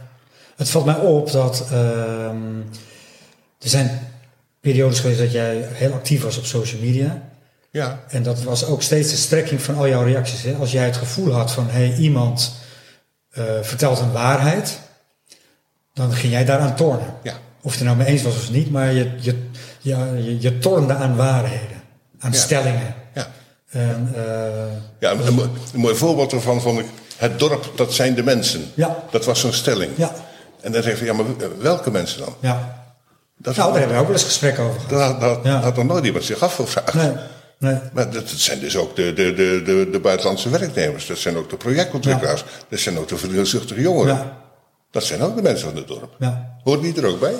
Het valt mij op dat uh, er zijn periodes geweest dat jij heel actief was op social media. Ja. En dat was ook steeds de strekking van al jouw reacties. Hè? Als jij het gevoel had van, hé, hey, iemand uh, vertelt een waarheid, dan ging jij daaraan tornen. Ja. Of je er nou mee eens was of niet, maar je, je, ja, je, je tornde aan waarheden, aan ja. stellingen. Ja. En, uh, ja, een, een, een mooi voorbeeld ervan vond ik, het dorp, dat zijn de mensen. Ja. Dat was zo'n stelling. Ja. En dan zeg je, ja, maar welke mensen dan? Ja. Dat nou, daar hebben we ook wel eens gesprek over gehad. Dat, dat had nog nooit iemand zich afgevraagd. Nee. Nee. Maar dat zijn dus ook de, de, de, de, de buitenlandse werknemers. Dat zijn ook de projectontwikkelaars. Ja. Dat zijn ook de verdeelzuchtige jongeren. Ja. Dat zijn ook de mensen van het dorp. Ja. Hoort die er ook bij?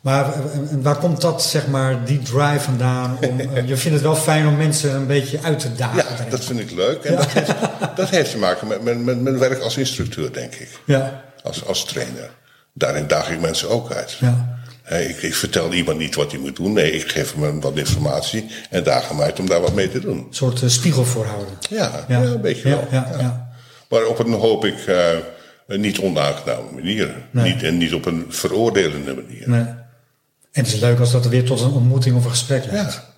Maar en waar komt dat, zeg maar, die drive vandaan? Om, [LAUGHS] je vindt het wel fijn om mensen een beetje uit te dagen. Ja, dat vind ik leuk. En dat, heeft, dat heeft te maken met, met, met mijn werk als instructeur, denk ik. Ja. Als, als trainer. Daarin daag ik mensen ook uit. Ja. Ik, ik, vertel iemand niet wat hij moet doen. Nee, ik geef hem wat informatie en daag hem uit om daar wat mee te doen. Een soort uh, spiegel voorhouden. Ja, ja. ja een beetje wel. Ja, ja. Maar op een, hoop ik, uh, niet onaangename manier. Nee. Niet, en niet op een veroordelende manier. Nee. En het is leuk als dat weer tot een ontmoeting of een gesprek leidt. Ja.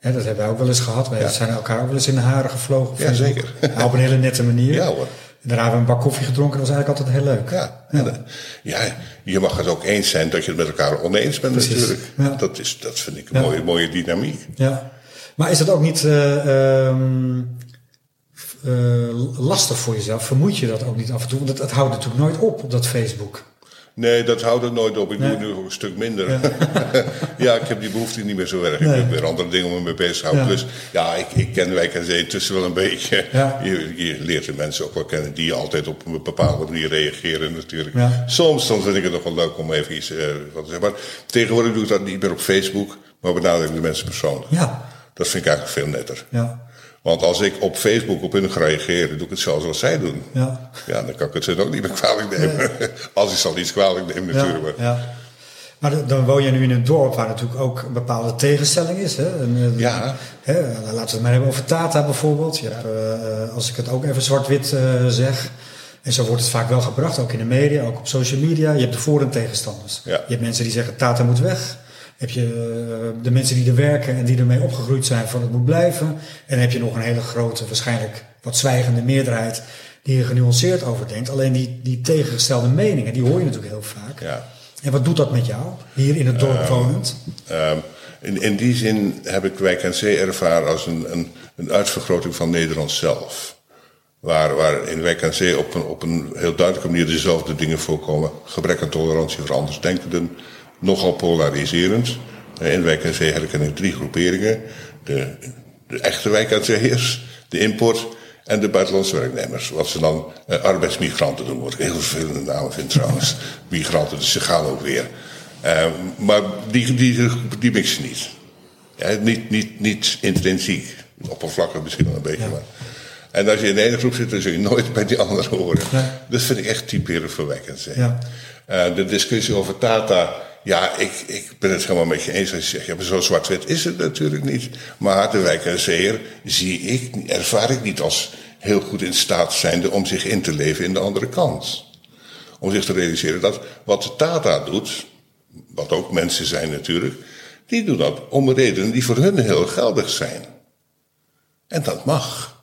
Ja. Dat hebben wij ook wel eens gehad. Wij zijn elkaar wel eens in de haren gevlogen. Ja, zeker. Op een hele nette manier. Ja, hoor. En daarna hebben we een bak koffie gedronken. Dat was eigenlijk altijd heel leuk. Ja, en, eh, ja, je mag het ook eens zijn dat je het met elkaar oneens bent Precies, natuurlijk. ja. Dat, is, dat vind ik een Ja. mooie, mooie dynamiek. Ja. Maar is dat ook niet eh, lastig voor jezelf? Vermoed je dat ook niet af en toe? Want het, het houdt natuurlijk nooit op op dat Facebook. Nee, dat houdt het nooit op. Ik Nee. doe het nu een stuk minder. [LAUGHS] Ja. ik heb die behoefte niet meer zo erg. Nee. Ik heb weer andere dingen om me bezig te houden. Ja. Dus ja, ik, ik ken Wijk en Zee intussen wel een beetje. Ja. Je, je leert de mensen ook wel kennen die altijd op een bepaalde manier reageren natuurlijk. Soms dan vind ik het nog wel leuk om even iets eh, wat te zeggen. Maar tegenwoordig doe ik dat niet meer op Facebook, maar benader ik de mensen persoonlijk. Ja. Dat vind ik eigenlijk veel netter. Ja. Want als ik op Facebook op hun ga reageren, doe ik het zelfs wat zij doen. Ja. Ja, dan kan ik het ze ook niet meer kwalijk nemen. [LAUGHS] Als ik zal iets kwalijk Ja, natuurlijk. maar- ja. Maar dan- woon je nu in een dorp waar natuurlijk ook een bepaalde tegenstelling is. Hè? En, eh, Ja. Hè, laten we het maar hebben over Tata bijvoorbeeld. Je hebt, eh, als ik het ook even zwart-wit eh, zeg. En zo wordt het vaak wel gebracht, ook in de media, ook op social media. Je hebt de voor- en tegenstanders. Ja. Je hebt mensen die zeggen Tata moet weg. Heb je eh, de mensen die er werken en die ermee opgegroeid zijn van het moet blijven. En dan heb je nog een hele grote, waarschijnlijk wat zwijgende meerderheid die er genuanceerd over denkt. Alleen die, die tegengestelde meningen, die hoor je natuurlijk heel vaak. Ja. En wat doet dat met jou, hier in het dorp wonend? Ehm, in, in die zin heb ik Wijk en Zee ervaren als een, een, een uitvergroting van Nederland zelf. Waar, waar in Wijk en Zee op een, op een heel duidelijke manier dezelfde dingen voorkomen. Gebrek aan tolerantie voor andersdenkenden. Nogal polariserend. Eh, In Wijk en Zee herken ik drie groeperingen. De, de echte Wijk en Zeeërs, de import en de buitenlandse werknemers. Wat ze dan eh, arbeidsmigranten doen. Wat ik heel vervelende naam vind trouwens. [LAUGHS] Migranten, dus ze gaan ook weer. Eh, maar die, die, die mixen niet. Ja, niet, niet, niet intrinsiek. Oppervlakkig misschien wel een beetje. Maar. En als je in de ene groep zit, dan zul je nooit bij die andere horen. Dat vind ik echt typerend voor en Zee. Ja. Eh, de discussie over Tata. Ja, ik, ik ben het helemaal met je eens als je zegt, ja, zo zwart-wit is het natuurlijk niet. Maar de Wijk en Zeeër zie ik, ervaar ik niet als heel goed in staat zijnde om zich in te leven in de andere kant. Om zich te realiseren dat wat Tata doet, wat ook mensen zijn natuurlijk, die doen dat om redenen die voor hun heel geldig zijn. En dat mag.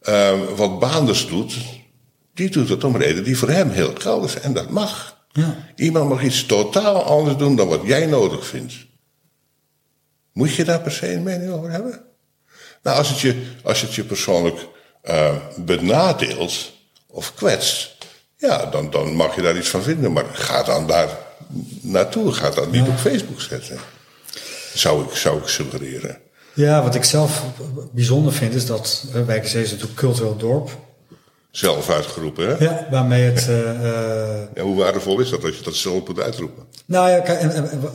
Ehm, wat Baanders doet, die doet het om redenen die voor hem heel geldig zijn. En dat mag. Ja. Iemand mag iets totaal anders doen dan wat jij nodig vindt. Moet je daar per se een mening over hebben? Nou, als het je, als het je persoonlijk eh, benadeelt of kwetst, ja, dan, dan mag je daar iets van vinden. Maar ga dan daar naartoe. Ga dat niet op Facebook zetten. Zou ik, zou ik suggereren. Ja, wat ik zelf bijzonder vind is dat uh, Wijkenzee is natuurlijk cultureel dorp. Zelf uitgeroepen, hè? Ja, waarmee het... Uh, [LAUGHS] ja, hoe waardevol is dat als je dat zelf moet uitroepen? Nou ja, kijk, en, en,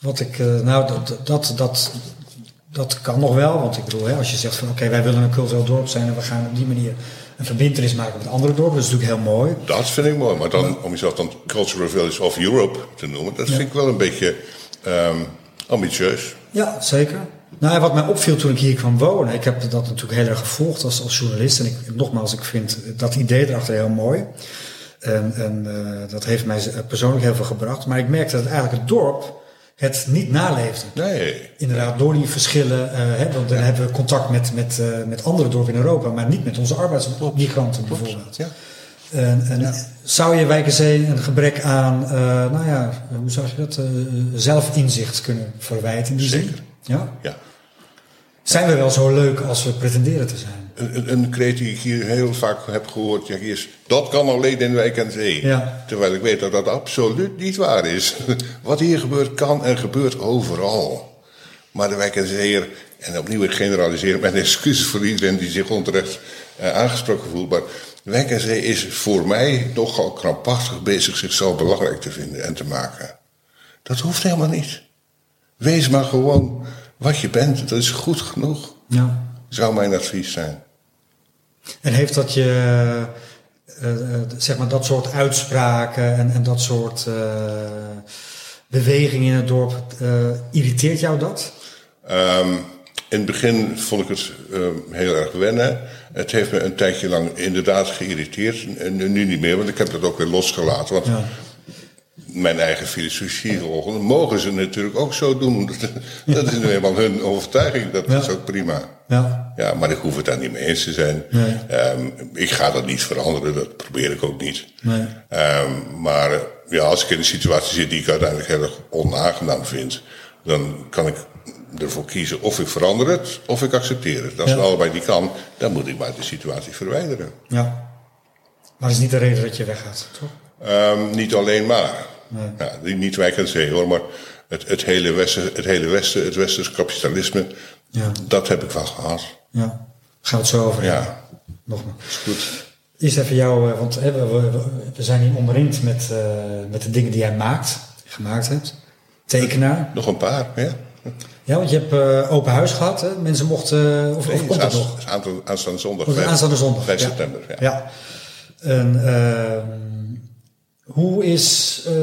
wat ik... Uh, nou, dat, dat, dat, dat kan nog wel. Want ik bedoel, hè, als je zegt van... Oké, okay, wij willen een cultureel dorp zijn... en we gaan op die manier een verbindenis maken met andere dorpen. Dat is natuurlijk heel mooi. Dat vind ik mooi. Maar dan, om jezelf dan Cultural Village of Europe te noemen... dat vind ik wel een beetje um, ambitieus. Ja, zeker. Nou, wat mij opviel toen ik hier kwam wonen, ik heb dat natuurlijk heel erg gevolgd als, als journalist. En ik, nogmaals, ik vind dat idee erachter heel mooi. En, en uh, dat heeft mij persoonlijk heel veel gebracht. Maar ik merkte dat eigenlijk het dorp het niet naleefde. Nee. Inderdaad, door die verschillen. Uh, hè, want dan ja. hebben we contact met, met, uh, met andere dorpen in Europa, maar niet met onze arbeidsmigranten bijvoorbeeld. Ja. En, en ja. zou je Wijkenzee een gebrek aan, nou ja, hoe zou je dat, zelfinzicht kunnen verwijten in die Zeker. zin? Ja? ja. Zijn we wel zo leuk als we pretenderen te zijn? Een, een kreet die ik hier heel vaak heb gehoord, ja, is, dat kan alleen in Wijk en Zee. Ja. Terwijl ik weet dat dat absoluut niet waar is. [LAUGHS] Wat hier gebeurt, kan en gebeurt overal. Maar de Wijk en Zeeër, en opnieuw ik generaliseer, mijn [LAUGHS] excuses voor iedereen die zich onterecht uh, aangesproken voelt, maar Wijk en Zee is voor mij nogal krampachtig bezig zichzelf belangrijk te vinden en te maken. Dat hoeft helemaal niet. Wees maar gewoon wat je bent, dat is goed genoeg. Ja. Zou mijn advies zijn. En heeft dat je, uh, uh, zeg maar, dat soort uitspraken en, en dat soort uh, bewegingen in het dorp, irriteert jou dat? Um, in het begin vond ik het heel erg wennen. Het heeft me een tijdje lang inderdaad geïrriteerd. En nu niet meer, want ik heb dat ook weer losgelaten. Want ja. Mijn eigen filosofie volgen, mogen ze natuurlijk ook zo doen. [LAUGHS] Dat is nu eenmaal hun overtuiging, dat Ja. is ook prima. Ja. Ja, maar ik hoef het daar niet mee eens te zijn. Nee. Ehm, ik ga dat niet veranderen, dat probeer ik ook niet. Nee. Ehm, maar ja, als ik in een situatie zit die ik uiteindelijk heel erg onaangenaam vind, dan kan ik ervoor kiezen of ik verander het of ik accepteer het. Als Ja. het allebei niet kan, dan moet ik maar de situatie verwijderen. Ja. Maar dat is niet de reden dat je weggaat, toch? Ehm, niet alleen maar. Nee. Ja, niet- niet en zee hoor, maar het, het, hele Westen, het hele Westen, het Westers kapitalisme, Ja. dat heb ik wel gehad. Ja. Gaan we het zo over. Ja, Nogmaals. is goed. Eerst even jou, eh, want hè, we, we, zijn hier omringd met, eh, met de dingen die jij maakt, gemaakt hebt. Tekenaar. Nog een paar, ja? Ja, want je hebt eh, open huis gehad. Hè? Mensen mochten, of, of Nee, komt dat is nog? aanstaande, zondag. Of aanstaande zondag. 5 ja. september, ja. Ja. En ehm, hoe is eh,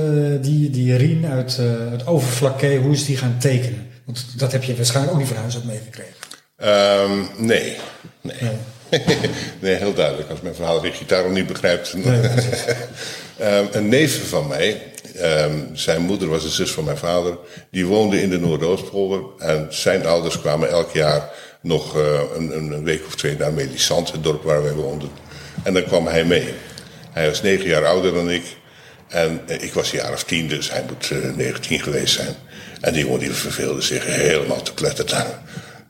die, die Rien uit eh, het Overflakke, hoe is die gaan tekenen? Want dat heb je waarschijnlijk ook niet van huis uit meegekregen. Ehm, nee. Nee. Nee. [LAUGHS] nee, heel duidelijk. Als mijn verhaal de gitaar niet begrijpt. Nee. [LAUGHS] Ehm, een neef van mij, ehm, zijn moeder was de zus van mijn vader, die woonde in de Noordoostpolder. En zijn ouders kwamen elk jaar nog eh, een, een, week of twee naar Melisand, het dorp waar wij woonden. En dan kwam hij mee. Hij was negen jaar ouder dan ik. En eh, ik was een jaar of tien, dus hij moet eh 19 geweest zijn. En die jongen die verveelde zich helemaal te pletteren.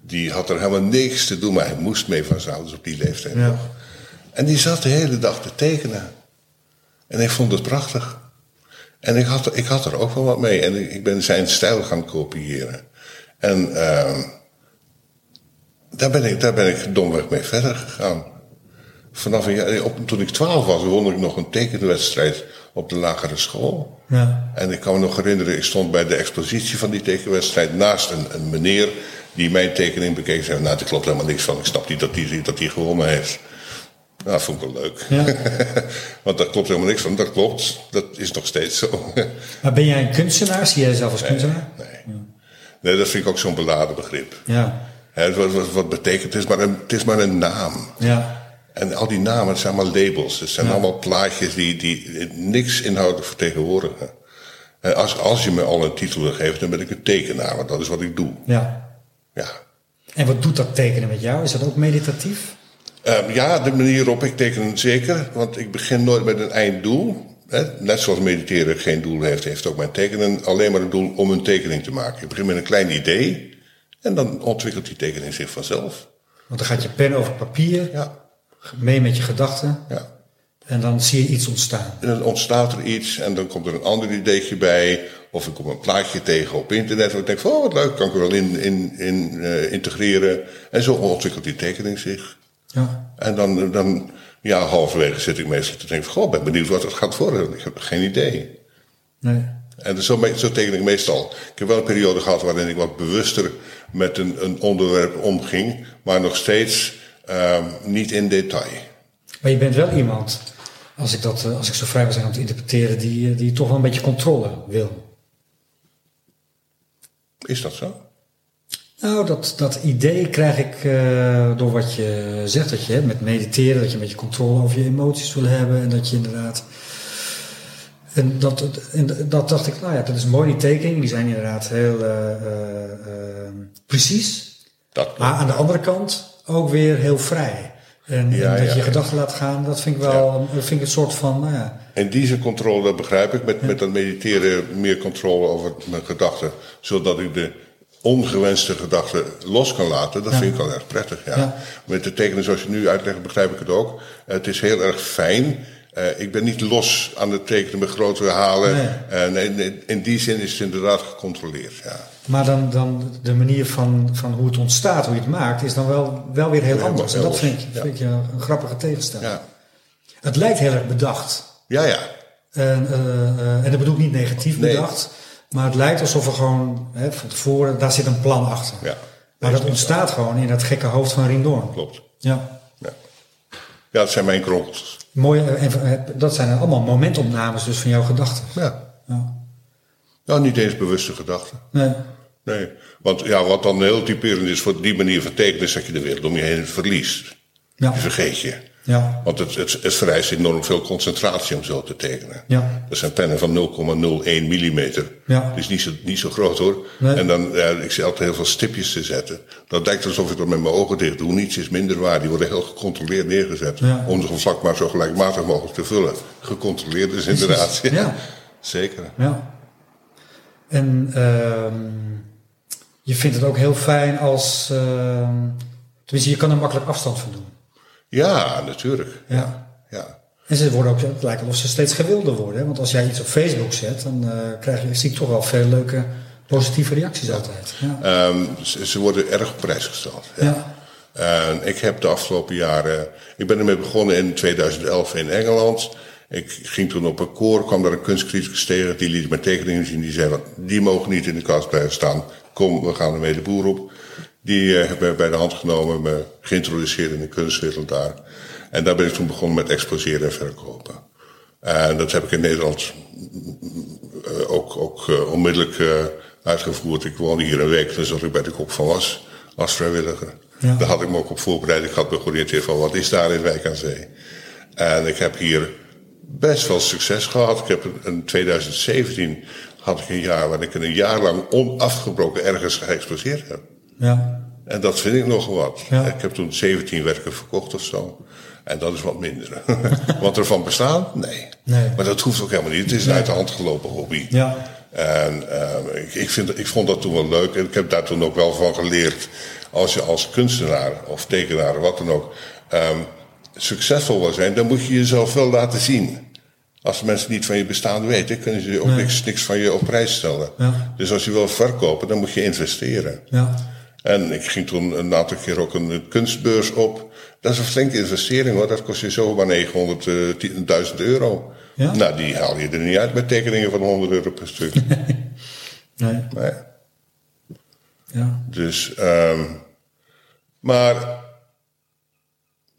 Die had er helemaal niks te doen, maar hij moest mee van zijn ouders op die leeftijd. Ja. En die zat de hele dag te tekenen. En ik vond het prachtig. En ik had, ik had er ook wel wat mee. En ik, ik ben zijn stijl gaan kopiëren. En ehm, daar, ben ik, daar ben ik domweg mee verder gegaan. Vanaf een jaar, op, toen ik twaalf was, won ik nog een tekenwedstrijd op de lagere school. Ja. En ik kan me nog herinneren, ik stond bij de expositie van die tekenwedstrijd naast een, een meneer die mijn tekening bekeek. en zei, nou, er klopt helemaal niks van. Ik snap niet dat hij dat die gewonnen heeft. Nou, dat vond ik wel leuk. Ja. [LAUGHS] Want daar klopt helemaal niks van. Dat klopt. Dat is nog steeds zo. [LAUGHS] Maar ben jij een kunstenaar? Zie jij jezelf als kunstenaar? nee. nee, dat vind ik ook zo'n beladen begrip. Ja. Wat, wat, wat betekent, het is, maar een, het is maar een naam. Ja. En al die namen, het zijn allemaal labels. Het zijn Ja. allemaal plaatjes die, die niks inhoudelijk vertegenwoordigen. En als, als je me al een titel wil geven, dan ben ik een tekenaar. Want dat is wat ik doe. Ja. Ja. En wat doet dat tekenen met jou? Is dat ook meditatief? Ehm, ja, de manier waarop ik teken zeker. Want ik begin nooit met een einddoel. Hè? Net zoals mediteren geen doel heeft, heeft ook mijn tekenen alleen maar het doel om een tekening te maken. Ik begin met een klein idee. En dan ontwikkelt die tekening zich vanzelf. Want dan gaat je pen over papier, Ja, mee met je gedachten. ja. En dan zie je iets ontstaan. En dan ontstaat er iets en dan komt er een ander ideetje bij. Of ik kom een plaatje tegen op internet. Waar ik denk van, oh wat leuk, kan ik er wel in, in, in eh, integreren. En zo ontwikkelt die tekening zich. Ja. En dan, dan ja, halverwege zit ik meestal te denken van, goh, ben benieuwd wat het gaat worden. Ik heb geen idee. Nee. En zo, zo teken ik meestal. Ik heb wel een periode gehad waarin ik wat bewuster met een, een onderwerp omging. Maar nog steeds ehm, niet in detail. Maar je bent wel iemand, als ik, dat, eh, als ik zo vrij wil zijn om te interpreteren, die, eh, die toch wel een beetje controle wil. Is dat zo? Nou, dat, dat idee krijg ik eh, door wat je zegt, dat je met mediteren, dat je een beetje controle over je emoties wil hebben en dat je inderdaad. En dat, en dat dacht ik, nou ja, dat is mooi, die tekeningen, die zijn inderdaad heel precies. Dat, Maar aan de andere kant ook weer heel vrij. En, Ja, en dat je gedachten laat gaan, dat vind ik wel vind ik een soort van, nou ja, In die controle, dat begrijp ik. Met, met dat mediteren meer controle over mijn gedachten. Zodat ik de ongewenste gedachten los kan laten. Dat Ja. vind ik wel erg prettig, ja. Ja. Met de tekenen zoals je nu uitlegt, begrijp ik het ook. Het is heel erg fijn. Eh, ik ben niet los aan het tekenen met grote halen. Nee. Eh, nee, nee, in die zin is het inderdaad gecontroleerd, ja. Maar dan, dan de manier van, van hoe het ontstaat, hoe je het maakt, is dan wel, wel weer heel Ja, anders. En dat vind ik, Ja. vind ik een grappige tegenstelling. Ja, Het lijkt heel erg bedacht. ja. ja. En, eh, eh, en dat bedoel ik niet negatief Nee. bedacht. Maar het lijkt alsof er gewoon hè, van tevoren, daar zit een plan achter. ja. Maar dat ontstaat gewoon in dat gekke hoofd van Rindorn. Klopt. Ja. Ja. ja, dat zijn mijn kronkels. Mooi, en, eh, dat zijn allemaal momentopnames dus van jouw gedachten. Ja. Ja. Nou, niet eens bewuste gedachten. Nee. Nee, want ja, wat dan heel typerend is voor die manier van tekenen, is dat je de wereld om je heen verliest. Ja. Die vergeet je. Ja. Want het, het, het vereist enorm veel concentratie om zo te tekenen. Ja. Dat zijn pennen van 0,01 millimeter. Ja. Dat is niet zo, niet zo groot hoor. Nee. En dan, ja, ik zie altijd heel veel stipjes te zetten. Dat lijkt alsof ik dat met mijn ogen dicht doe. Niets is minder waar. Die worden heel gecontroleerd neergezet. Ja. Om zo'n vlak maar zo gelijkmatig mogelijk te vullen. Gecontroleerd is inderdaad. Ja. Zeker. Ja. En ehm, je vindt het ook heel fijn als. ehm tenminste, je kan er makkelijk afstand van doen. Ja, natuurlijk. Ja. Ja. En ze worden ook, het lijkt alsof ze steeds gewilder worden. Hè? Want als jij iets op Facebook zet, dan eh, krijg je, zie ik toch wel veel leuke positieve reacties altijd. Ja. Ehm, ze, ze worden erg op prijs gesteld. Ja. Ja. En ik heb de afgelopen jaren. Ik ben ermee begonnen in 2011 in Engeland. Ik ging toen op een koor, kwam daar een kunstcriticus tegen. Die liet mijn tekeningen zien. Die zei: van, Die mogen niet in de kast blijven staan. Kom, we gaan ermee de boer op. Die eh, hebben mij bij de hand genomen, me geïntroduceerd in de kunstwereld daar. En daar ben ik toen begonnen met exposeren en verkopen. En dat heb ik in Nederland eh, ook, ook eh, onmiddellijk uitgevoerd. Ik woonde hier een week, dus zat ik bij de kop van was als vrijwilliger. Ja. Daar had ik me ook op voorbereid. Ik had me georiënteerd van wat is daar in Wijk aan Zee. En ik heb hier best wel succes gehad. Ik heb in- in 2017 had ik een jaar waar ik een jaar lang onafgebroken ergens geëxposeerd heb. Ja. En dat vind ik nogal wat. Ja. Ik heb toen 17 werken verkocht of zo. En dat is wat minder. [LAUGHS] wat ervan bestaan? Nee. Nee. Maar dat hoeft ook helemaal niet. Het is een uit de hand gelopen hobby. Ja. En ehm, ik, ik, vind, ik vond dat toen wel leuk. En ik heb daar toen ook wel van geleerd. Als je als kunstenaar of tekenaar, wat dan ook, ehm, succesvol wil zijn, dan moet je jezelf wel laten zien. Als mensen niet van je bestaan weten, kunnen ze ook Nee. niks, niks van je op prijs stellen. Ja. Dus als je wil verkopen, dan moet je investeren. Ja. En ik ging toen een aantal keer ook een kunstbeurs op. Dat is een flinke investering hoor. Dat kost je zomaar 900.000 euro. Ja? Nou, die haal je er niet uit met tekeningen van 100 euro per stuk. [LAUGHS] Nee. nee. Ja. Dus, ehm maar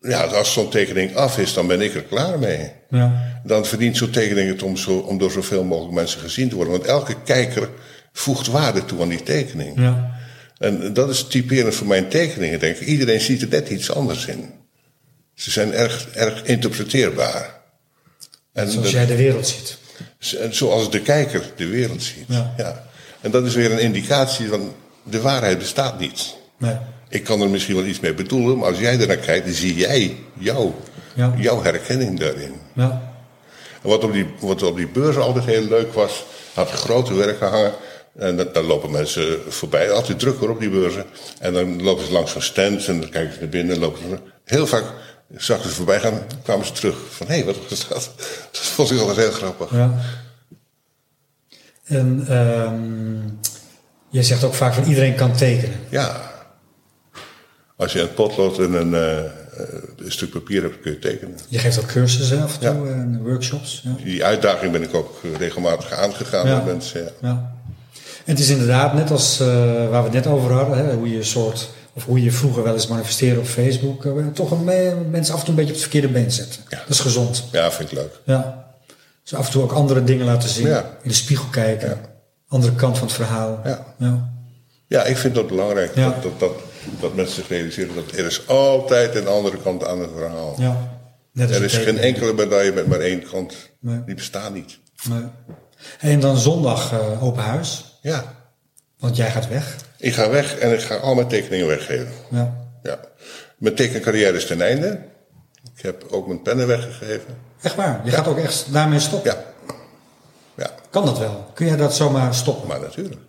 ja, als zo'n tekening af is, dan ben ik er klaar mee. Ja. Dan verdient zo'n tekening het om, zo, om door zoveel mogelijk mensen gezien te worden. Want elke kijker voegt waarde toe aan die tekening. Ja. En dat is typerend voor mijn tekeningen, denk ik. Iedereen ziet er net iets anders in. Ze zijn erg, erg interpreteerbaar. En Zoals dat- jij de wereld ziet. zoals de kijker de wereld ziet. Ja. En dat is weer een indicatie van de waarheid bestaat niet. Nee. Ik kan er misschien wel iets mee bedoelen, maar als jij er naar kijkt, dan zie jij jou, Ja. jouw herkenning daarin. Ja. En wat op, die, wat op die beurs altijd heel leuk was, had grote werken hangen. En dan, dan lopen mensen voorbij, altijd druk hoor op die beurzen. En dan lopen ze langs zo'n stand en dan kijken ze naar binnen. En lopen ze, heel vaak zag ze voorbij gaan, kwamen ze terug. Van hé, wat was dat? [LAUGHS] Dat vond ik altijd heel grappig. Ja. En ehm je zegt ook vaak van iedereen kan tekenen. Ja. Als je een potlood en een, eh, eh, een stuk papier hebt, kun je tekenen. Je geeft ook cursussen af en toe Ja. en workshops. Ja. Die uitdaging ben ik ook eh, regelmatig aangegaan met mensen. Ja. Ja. En het is inderdaad net als eh, waar we het net over hadden, hè, hoe je een soort, of hoe je vroeger wel eens manifesteerde op Facebook, eh, toch een, me- mensen af en toe een beetje op het verkeerde been zetten. Ja. Dat is gezond. ja, vind ik leuk. Ja. Dus af en toe ook andere dingen laten zien, Ja. in de spiegel kijken, Ja. andere kant van het verhaal. Ja. Ja. Ik vind dat belangrijk. Dat, dat, dat mensen zich realiseren dat er is altijd een andere kant aan het verhaal. Ja. Net als Er is geen enkele medaille met maar één kant. Nee. Die bestaat niet. Nee. En dan zondag eh, open huis, Ja. want jij gaat weg. Ik ga weg en ik ga al mijn tekeningen weggeven. Ja. Ja. Mijn tekencarrière is ten einde. Ik heb ook mijn pennen weggegeven. Echt waar? Je gaat ook echt daarmee stoppen? Ja. Ja, Kan dat wel? Kun jij dat zomaar stoppen? maar natuurlijk.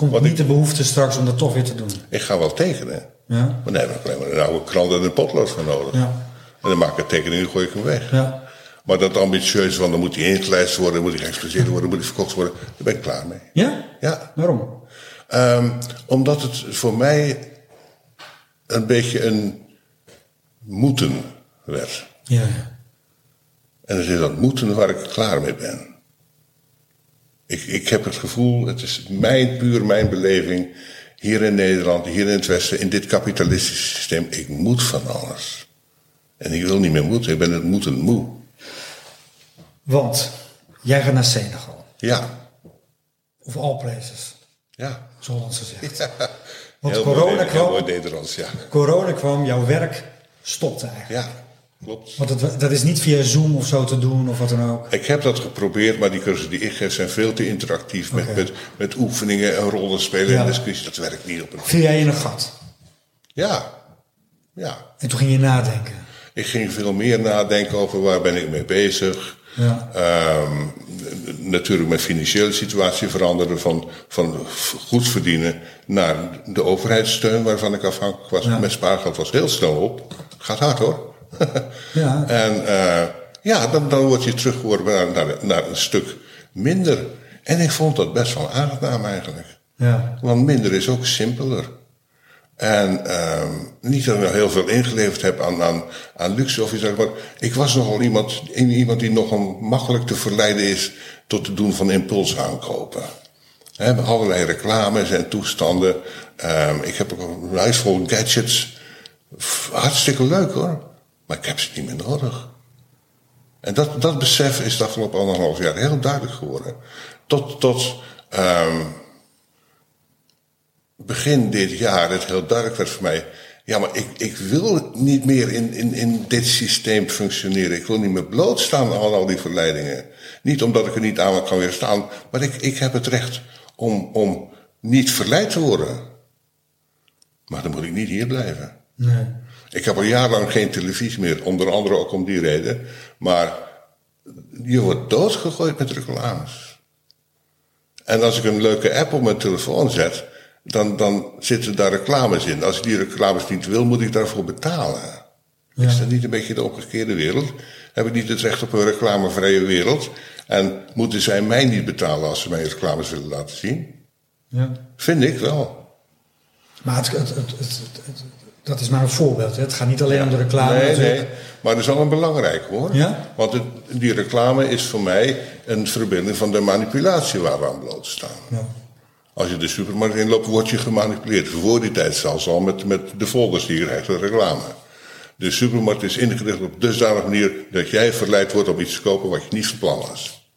Komt Wat niet ik- de behoefte straks om dat toch weer te doen? Ik ga wel tekenen. Ja. Maar daar heb ik alleen maar een oude krant en een potlood voor nodig. Ja. En dan maak ik een tekening en gooi ik hem weg. Ja. Maar dat ambitieuze van dan moet hij ingelijst worden, dan moet hij geëxposeerd worden, dan moet hij verkocht worden. Daar ben ik klaar mee. Ja? Ja. Waarom? Ehm, omdat het voor mij een beetje een moeten werd. Ja. ja. En het is dat moeten waar ik klaar mee ben. Ik, ik heb het gevoel, het is mijn, puur mijn beleving, hier in Nederland, hier in het Westen, in dit kapitalistische systeem, ik moet van alles. En ik wil niet meer moeten, ik ben het moeten moe. Want jij gaat naar Senegal. Ja, Of all places, ja. zo Hollands gezegd. ja. Want Heel corona mooi, kwam- Nederlands, ja. Corona kwam, jouw werk stopte eigenlijk. Ja, klopt. Want het, dat is niet via Zoom of zo te doen of wat dan ook. Ik heb dat geprobeerd, maar die cursussen die ik geef zijn veel te interactief. Met, met, met oefeningen en rollen spelen Ja. en discussie. Dat werkt niet op een... Viel jij in een gat? Ja, ja. En toen ging je nadenken. Ik ging veel meer nadenken over waar ben ik mee bezig. Ja. Ehm, natuurlijk mijn financiële situatie veranderde van, van goed verdienen naar de overheidssteun waarvan ik afhankelijk was. Ja. Mijn spaargeld was heel snel op. Gaat hard hoor. [LAUGHS] Ja. En eh, ja, dan, dan word je teruggeworpen naar, naar, naar een stuk minder. En ik vond dat best wel aangenaam eigenlijk. Ja. Want minder is ook simpeler. En ehm, niet dat ik nog heel veel ingeleverd heb aan, aan, aan luxe of iets. Maar ik was nogal iemand, iemand die nogal makkelijk te verleiden is tot het doen van impulsaankopen. Met allerlei reclames en toestanden. Ehm, ik heb ook een huis vol gadgets. Hartstikke leuk hoor. Maar ik heb ze niet meer nodig. En dat, dat besef is de afgelopen anderhalf jaar heel duidelijk geworden. Tot, tot ehm, begin dit jaar het heel duidelijk werd voor mij. Ja, maar ik, ik wil niet meer in, in, in dit systeem functioneren. Ik wil niet meer blootstaan aan al die verleidingen. Niet omdat ik er niet aan kan weerstaan, maar ik, ik heb het recht om, om niet verleid te worden. Maar dan moet ik niet hier blijven. Nee. Ik heb al jarenlang geen televisie meer, onder andere ook om die reden. Maar je wordt doodgegooid met reclames. En als ik een leuke app op mijn telefoon zet, dan, dan zitten daar reclames in. Als ik die reclames niet wil, moet ik daarvoor betalen. Ja. Is dat niet een beetje de omgekeerde wereld? Heb ik niet het recht op een reclamevrije wereld? En moeten zij mij niet betalen als ze mij reclames willen laten zien? Ja. Vind ik wel. Maar het, het, het, het- het- het- dat is maar een voorbeeld. Hè. Het gaat niet alleen om de reclame. Nee, natuurlijk. nee. Maar dat is wel een belangrijk hoor. Ja? Want het, die reclame is voor mij een verbinding van de manipulatie waar we aan blootstaan. Ja. Als je de supermarkt inloopt, word je gemanipuleerd. Voor die tijd zelfs al met, met de folders die je krijgt, de reclame. De supermarkt is ingericht op dusdanige manier dat jij verleid wordt om iets te kopen wat je niet van plan was.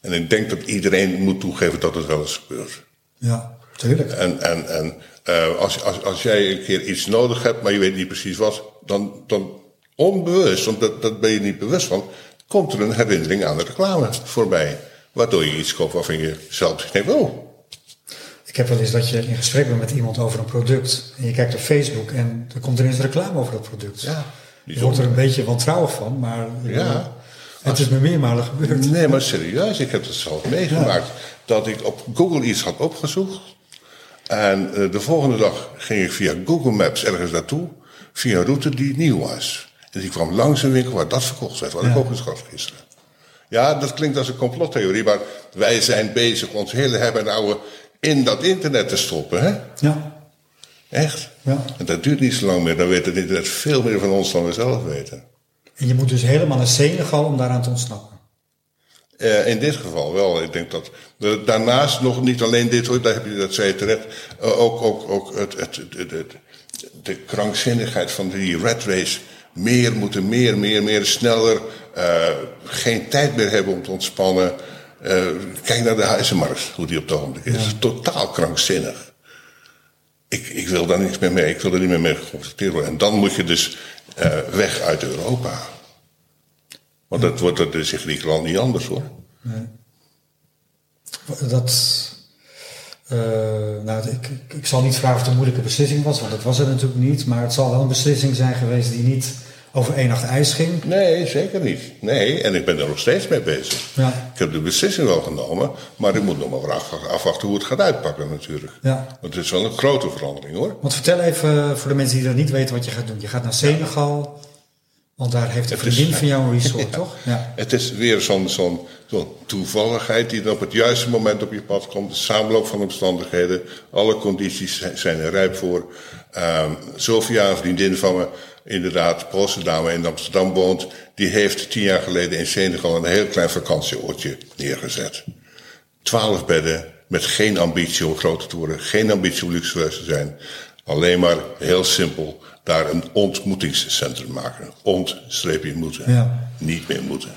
En ik denk dat iedereen moet toegeven dat het wel eens gebeurt. ja, tuurlijk. En, en, en eh, als, als, als jij een keer iets nodig hebt, maar je weet niet precies wat, dan, dan onbewust, want dat, dat ben je niet bewust van, komt er een herinnering aan de reclame voorbij. Waardoor je iets koopt waarvan je zelf denkt, oh, Ik heb wel eens dat je in gesprek bent met iemand over een product. En je kijkt op Facebook en er komt er eens reclame over dat product. Ja, Je wordt er een beetje wantrouwig van, maar Ja. het is me meermalen gebeurd. Nee, maar serieus, ik heb het zelf meegemaakt. Dat ik op Google iets had opgezocht. En eh, de volgende dag ging ik via Google Maps ergens naartoe. Via een route die nieuw was. En ik kwam langs een winkel waar dat verkocht werd. Waar ik ook eens gaf gisteren. Ja, dat klinkt als een complottheorie. Maar wij zijn bezig ons hele hebben en ouwe in dat internet te stoppen. Hè? Ja, Echt. ja. En dat duurt niet zo lang meer. Dan weet het internet veel meer van ons dan we zelf weten. En je moet dus helemaal naar Senegal om daaraan te ontsnappen. Eh, in dit geval wel. Ik denk dat daarnaast nog niet alleen dit hoor, daar heb je dat zei je terecht, eh, ook, ook, ook het, het, het, het- de krankzinnigheid van die red race. Meer moeten, meer, meer, meer, sneller. eh, geen tijd meer hebben om te ontspannen. Kijk naar de huizenmarkt, hoe die op het ogenblik is. Totaal krankzinnig. Ik, ik wil daar niks meer mee. Ik wil er niet meer mee geconfronteerd worden. En dan moet je dus weg uit Europa. Want dat wordt dat is in Griekenland niet anders hoor. Dat, eh, nou, ik, ik, ik zal niet vragen of het een moeilijke beslissing was, want dat was het natuurlijk niet. Maar het zal wel een beslissing zijn geweest die niet over één nacht ijs ging. Nee, zeker niet. Nee, en ik ben er nog steeds mee bezig. Ja. Ik heb de beslissing wel genomen, maar ik moet nog maar af- afwachten hoe het gaat uitpakken natuurlijk. Ja. Want het is wel een grote verandering hoor. Want vertel even voor de mensen die dat niet weten wat je gaat doen. Je gaat naar Senegal, want daar heeft een vriendin van jou een resort, [LAUGHS] toch? Ja. Het is weer zo'n zo'n zo'n toevalligheid die dan op het juiste moment op je pad komt. De samenloop van omstandigheden. Alle condities zijn- er rijp voor. Ehm Sophia, een vriendin van me, inderdaad, Poolse dame in Amsterdam woont. Die heeft tien jaar geleden in Senegal een heel klein vakantieoortje neergezet. Twaalf bedden met geen ambitie om groter te worden. Geen ambitie om luxueus te zijn. Alleen maar heel simpel daar een ontmoetingscentrum maken. Ont-streepje moeten. Ja. Niet meer moeten.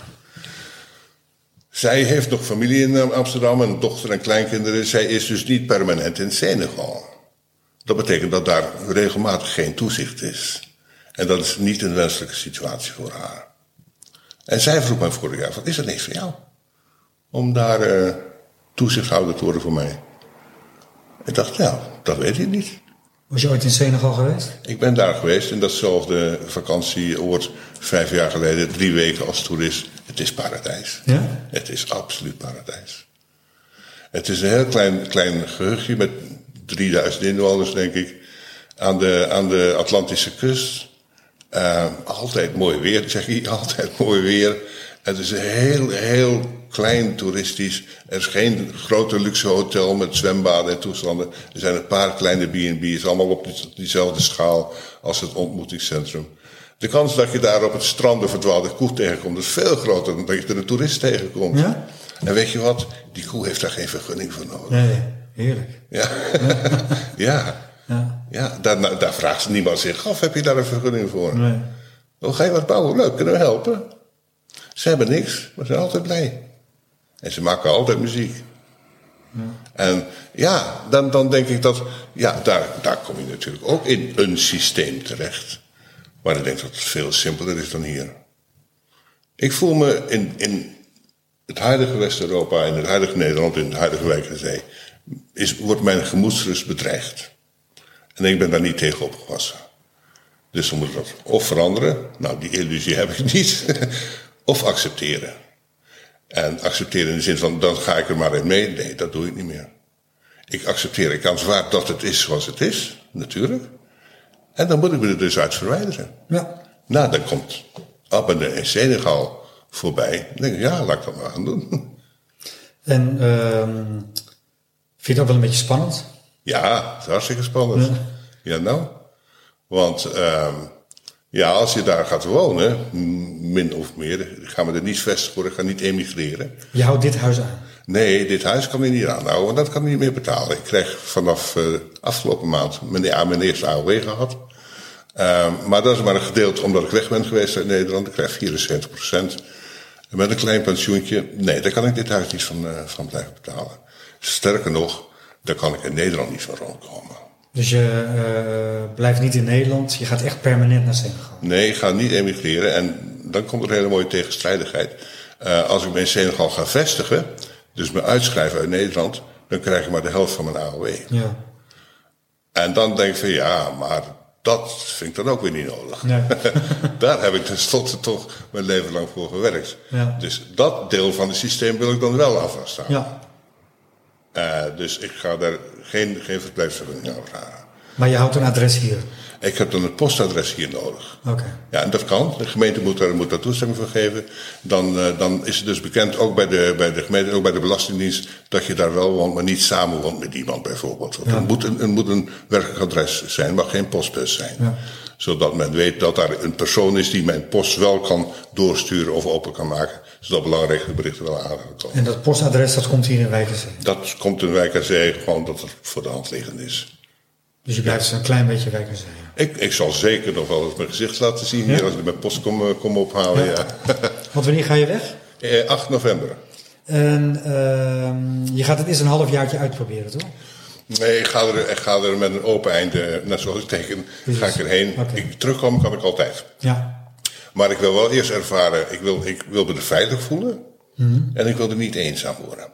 Zij heeft nog familie in eh, Amsterdam, een dochter en kleinkinderen. Zij is dus niet permanent in Senegal. Dat betekent dat daar regelmatig geen toezicht is. En dat is niet een wenselijke situatie voor haar. En zij vroeg mij vorig jaar, wat is dat niks voor jou? Om daar uh, toezichthouder te worden voor mij. Ik dacht, ja, dat weet ik niet. Was je ooit in Senegal geweest? Ik ben daar geweest in datzelfde vakantieoord vijf jaar geleden, drie weken als toerist. Het is paradijs. Ja? Het is absoluut paradijs. Het is een heel klein, klein gehuchtje met 3000 inwoners, denk ik, aan de, aan de Atlantische kust. Uh, altijd mooi weer, zeg ik, [LAUGHS] altijd mooi weer. Het is een heel, heel klein toeristisch. Er is geen grote luxe hotel met zwembaden en toestanden. Er zijn een paar kleine B&B's, allemaal op diezelfde schaal als het ontmoetingscentrum. De kans dat je daar op het strand een verdwaalde koe tegenkomt is veel groter dan dat je er een toerist tegenkomt. Ja? En weet je wat? Die koe heeft daar geen vergunning voor nodig. Nee, heerlijk. Ja, [LAUGHS] ja. Ja. ja daar, daar vraagt niemand zich af, heb je daar een vergunning voor? Nee. Oh, ga je wat bouwen? Leuk, kunnen we helpen? Ze hebben niks, maar ze zijn altijd blij. En ze maken altijd muziek. Ja. En ja, dan, dan denk ik dat, ja, daar, daar kom je natuurlijk ook in een systeem terecht. Maar ik denk dat het veel simpeler is dan hier. Ik voel me in, in het huidige West-Europa, in het huidige Nederland, in het huidige Wijkerzee, is, wordt mijn gemoedsrust bedreigd. En ik ben daar niet tegen opgewassen. Dus dan moet ik dat of veranderen, nou die illusie heb ik niet, [LAUGHS] of accepteren. En accepteren in de zin van, dan ga ik er maar in mee. Nee, dat doe ik niet meer. Ik accepteer, ik aanvaard dat het is zoals het is, natuurlijk. En dan moet ik me er dus uit verwijderen. Ja. Nou, dan komt Abbe en Senegal voorbij. Dan denk ik, ja, laat ik dat maar gaan doen. [LAUGHS] En uh, vind je dat wel een beetje spannend? Ja, het is hartstikke spannend. Ja, ja nou. Want uh, ja, als je daar gaat wonen, min of meer, ik ga me er niet vestigen ik ga niet emigreren. Je houdt dit huis aan? Nee, dit huis kan ik niet aanhouden, want dat kan ik niet meer betalen. Ik krijg vanaf uh, afgelopen maand mijn, ja, mijn eerste AOW gehad. Uh, maar dat is maar een gedeelte omdat ik weg ben geweest uit Nederland. Ik krijg 74 procent. Met een klein pensioentje. Nee, daar kan ik dit huis niet van, uh, van blijven betalen. Sterker nog, daar kan ik in Nederland niet van rondkomen. Dus je uh, blijft niet in Nederland, je gaat echt permanent naar Senegal? Nee, ik ga niet emigreren. En dan komt er een hele mooie tegenstrijdigheid. Uh, als ik me in Senegal ga vestigen, dus me uitschrijven uit Nederland, dan krijg ik maar de helft van mijn AOW. Ja. En dan denk ik van ja, maar dat vind ik dan ook weer niet nodig. Nee. [LAUGHS] Daar heb ik tenslotte toch mijn leven lang voor gewerkt. Ja. Dus dat deel van het systeem wil ik dan wel aan vasthouden. Ja. Uh, dus ik ga daar geen, geen verblijfsvergunning aan vragen. Maar je houdt een adres hier? Ik heb dan het postadres hier nodig. Oké. Okay. Ja, en dat kan. De gemeente moet daar, moet daar toestemming voor geven. Dan, uh, dan is het dus bekend, ook bij de, bij de gemeente, ook bij de Belastingdienst, dat je daar wel woont, maar niet samen woont met iemand bijvoorbeeld. Want Ja. het, moet een, het moet een werkelijk adres zijn, mag geen postbus zijn. Ja. Zodat men weet dat daar een persoon is die mijn post wel kan doorsturen of open kan maken. Zodat belangrijke berichten wel aan komen. En dat postadres, dat komt hier in Wijkerzee? Dat komt in Wijk aan Zee gewoon dat het voor de hand liggend is. Dus je blijft een klein beetje Wijkerzee? Ik, ik zal zeker nog wel eens mijn gezicht laten zien Ja? hier als ik mijn post kom, eh, kom ophalen. Ja. [LAUGHS] Want wanneer ga je weg? Eh, 8 november. En ehm, je gaat het eens een halfjaartje uitproberen, toch? Nee, ik ga, er, ik ga er met een open einde, net zoals ik teken, ga ik erheen. Ik, terugkomen kan ik altijd. Ja. Maar ik wil wel eerst ervaren, ik wil, ik wil me er veilig voelen. Mhm. En ik wil er niet eenzaam worden.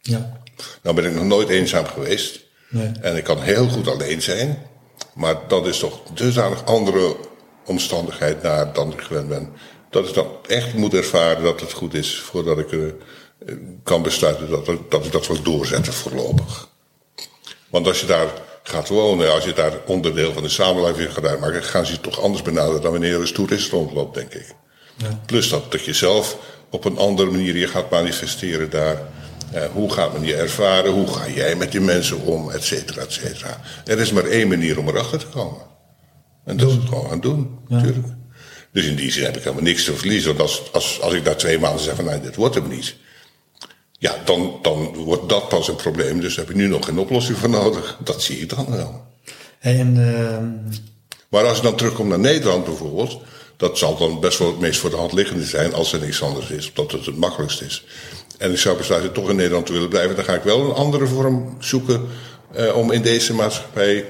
Ja. Nou ben ik nog nooit eenzaam geweest. Nee. En ik kan heel goed alleen zijn. Maar dat is toch dusdanig andere omstandigheid naar dan ik gewend ben. Dat ik dan echt moet ervaren dat het goed is voordat ik eh, eh, kan besluiten dat, dat ik dat wil doorzetten voorlopig. Want als je daar gaat wonen, als je daar onderdeel van de samenleving gaat uitmaken, gaan ze je toch anders benaderen dan wanneer je als toerist rondloopt, denk ik. Ja. Plus dat, dat je zelf op een andere manier je gaat manifesteren daar. Eh, hoe gaat men je ervaren? Hoe ga jij met die mensen om? Et cetera, et cetera. Er is maar één manier om erachter te komen. En dat is het gewoon gaan doen, natuurlijk. Dus in die zin heb ik helemaal niks te verliezen. Want als, als, als ik na twee maanden zeg van, nou, dit wordt hem niet. Ja, dan, dan wordt dat pas een probleem. Dus daar heb je nu nog geen oplossing voor nodig. Dat zie ik dan wel. En ehm, Maar als ik dan terugkom naar Nederland bijvoorbeeld, dat zal dan best wel het meest voor de hand liggende zijn als er niks anders is, omdat het het makkelijkst is. En ik zou besluiten toch in Nederland te willen blijven, dan ga ik wel een andere vorm zoeken eh, om in deze maatschappij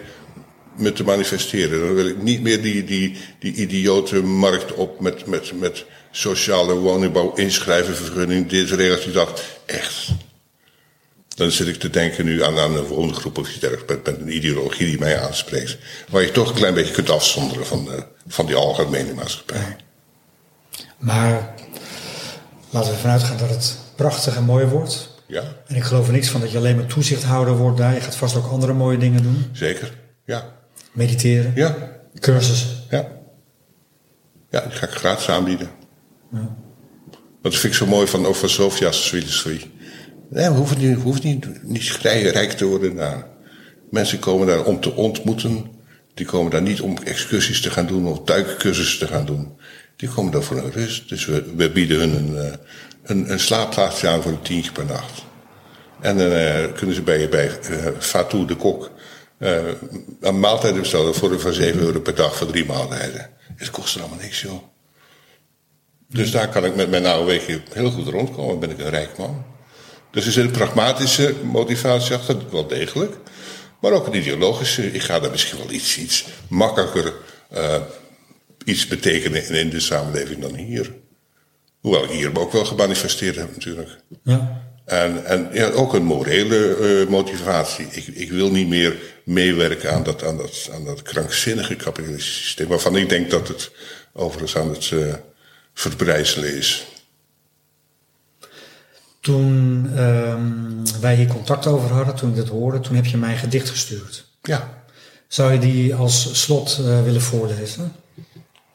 me te manifesteren. Dan wil ik niet meer die, die, die idiote markt op met, met, met sociale woningbouw, inschrijven, vergunning, dit, relatie, dat. Echt. Dan zit ik te denken nu aan, aan een woongroep of iets dergelijks, met, met, een ideologie die mij aanspreekt. Waar je toch een klein beetje kunt afzonderen van, de, van die algemene maatschappij. Maar laten we ervan uitgaan dat het prachtig en mooi wordt. Ja, En ik geloof er niks van dat je alleen maar toezichthouder wordt daar. Je gaat vast ook andere mooie dingen doen. zeker. Ja, Mediteren, ja, cursussen. ja. Ja, die ga ik gratis aanbieden. Dat vind ik zo mooi van, van Sofia's filosofie. Nee, we hoeven niet, we hoeven niet, niet rijk te worden daar. Mensen komen daar om te ontmoeten. Die komen daar niet om excursies te gaan doen of duikcursussen te gaan doen. Die komen daar voor een rust. Dus we, we bieden hun een, eh, een, een slaapplaatsje aan voor een tientje per nacht. En dan eh, kunnen ze bij, bij eh, Fatou de Kok eh, een maaltijd bestellen voor van 7 euro per dag voor drie maaltijden. Het kost er allemaal niks, joh. Dus daar kan ik met mijn AOW heel goed rondkomen. Ben ik een rijk man. Dus er zit een pragmatische motivatie achter, wel degelijk. Maar ook een ideologische. Ik ga daar misschien wel iets, iets makkelijker eh, iets betekenen in, in de samenleving dan hier. Hoewel ik hier ook wel gemanifesteerd heb natuurlijk. Ja. En, en ja, ook een morele eh, motivatie. Ik, ik wil niet meer meewerken aan dat, aan, dat, aan dat krankzinnige kapitalistische systeem. Waarvan ik denk dat het overigens aan het uh, verbrijzelen is. Toen ehm, wij hier contact over hadden, toen ik dit hoorde, toen heb je mij een gedicht gestuurd. Ja, Zou je die als slot eh, willen voorlezen?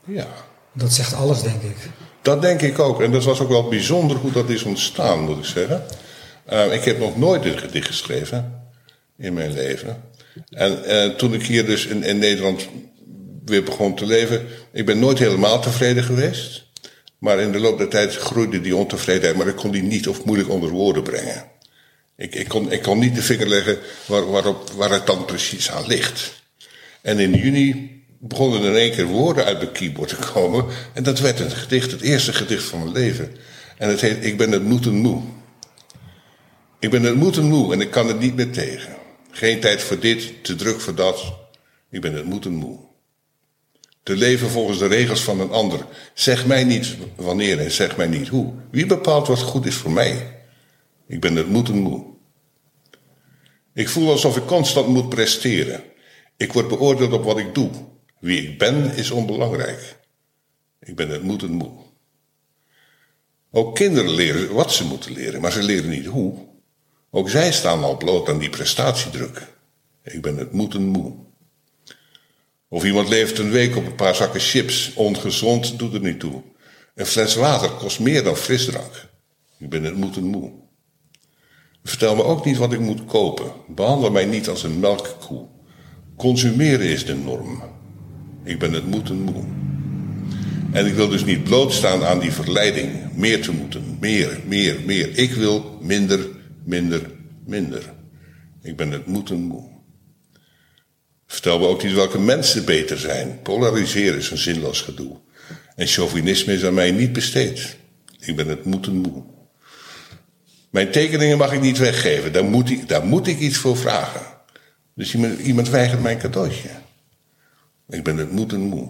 ja. Dat zegt alles, denk ik. Dat denk ik ook. En dat was ook wel bijzonder hoe dat is ontstaan, moet ik zeggen. Uh, ik heb nog nooit een gedicht geschreven in mijn leven. En uh, toen ik hier dus in, in, Nederland weer begon te leven, ik ben nooit helemaal tevreden geweest. Maar in de loop der tijd groeide die ontevredenheid, maar ik kon die niet of moeilijk onder woorden brengen. Ik, ik, kon, ik kon niet de vinger leggen waar, waarop, waar het dan precies aan ligt. En in juni begonnen er in één keer woorden uit mijn keyboard te komen. En dat werd een gedicht, het eerste gedicht van mijn leven. En het heet Ik ben het moeten moe. Ik ben het moeten moe en ik kan het niet meer tegen. Geen tijd voor dit, te druk voor dat. Ik ben het moeten moe. Te leven volgens de regels van een ander. Zeg mij niet wanneer en zeg mij niet hoe. Wie bepaalt wat goed is voor mij? Ik ben het moeten moe. Ik voel alsof ik constant moet presteren. Ik word beoordeeld op wat ik doe. Wie ik ben is onbelangrijk. Ik ben het moeten moe. Ook kinderen leren wat ze moeten leren, maar ze leren niet hoe. Ook zij staan al bloot aan die prestatiedruk. Ik ben het moeten moe. Of iemand leeft een week op een paar zakken chips. Ongezond doet er niet toe. Een fles water kost meer dan frisdrank. Ik ben het moeten moe. Vertel me ook niet wat ik moet kopen. Behandel mij niet als een melkkoe. Consumeren is de norm. Ik ben het moeten moe. En ik wil dus niet blootstaan aan die verleiding. Meer te moeten. Meer, meer, meer. Ik wil minder, minder, minder. Ik ben het moeten moe. Vertel me ook niet welke mensen beter zijn. Polariseren is een zinloos gedoe. En chauvinisme is aan mij niet besteed. Ik ben het moeten moe. Mijn tekeningen mag ik niet weggeven. Daar moet ik, daar moet ik iets voor vragen. Dus iemand, iemand weigert mijn cadeautje. Ik ben het moeten moe.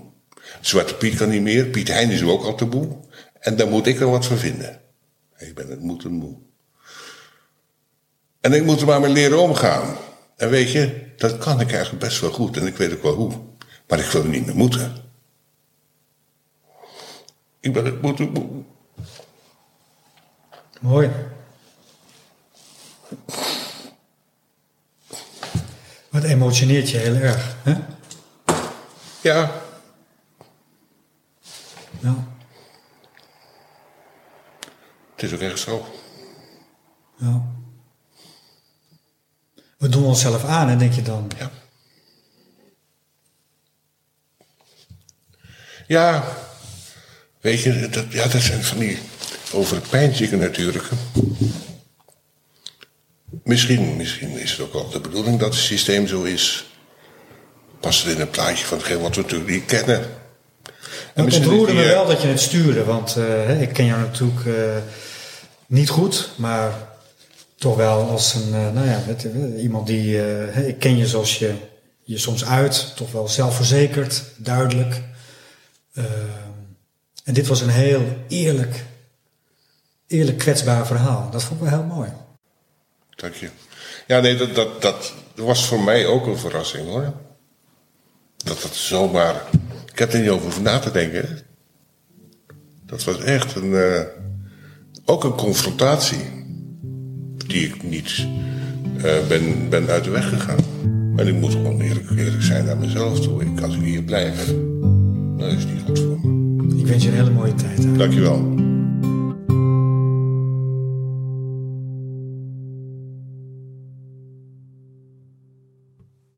Zwarte Piet kan niet meer. Piet Hein is ook al taboe. En daar moet ik er wat van vinden. Ik ben het moeten moe. En ik moet er maar mee leren omgaan. En weet je, dat kan ik eigenlijk best wel goed. En ik weet ook wel hoe. Maar ik wil niet meer moeten. Ik ben het moeten moe. Mooi. Wat emotioneert je heel erg, hè? Ja, Ja. het is ook echt zo. ja. We doen onszelf aan, hè, denk je dan? Ja. Ja, weet je, dat, ja, dat zijn van die overpeinzingen natuurlijk. Misschien, misschien is het ook wel de bedoeling dat het systeem zo is. Past het in een plaatje van hetgeen wat we natuurlijk niet kennen. En Het ontroerde me die, eh, wel dat je het stuurde, want eh, ik ken jou natuurlijk eh, niet goed, maar toch wel als een, eh, nou ja, eh, iemand die, eh, ik ken je zoals je je soms uit, toch wel zelfverzekerd, duidelijk. En dit was een heel eerlijk, eerlijk kwetsbaar verhaal. Dat vond ik wel heel mooi. Dank je. Ja, nee, dat, dat, dat was voor mij ook een verrassing hoor. Dat dat zomaar. Ik heb er niet over na te denken. Dat was echt een. Ook een confrontatie. Die ik niet uh, ben, ben uit de weg gegaan. Maar ik moet gewoon eerlijk, eerlijk zijn naar mezelf toe. Ik, als ik hier blijf, dan is het niet goed voor me. Ik wens je een hele mooie tijd. Dankjewel.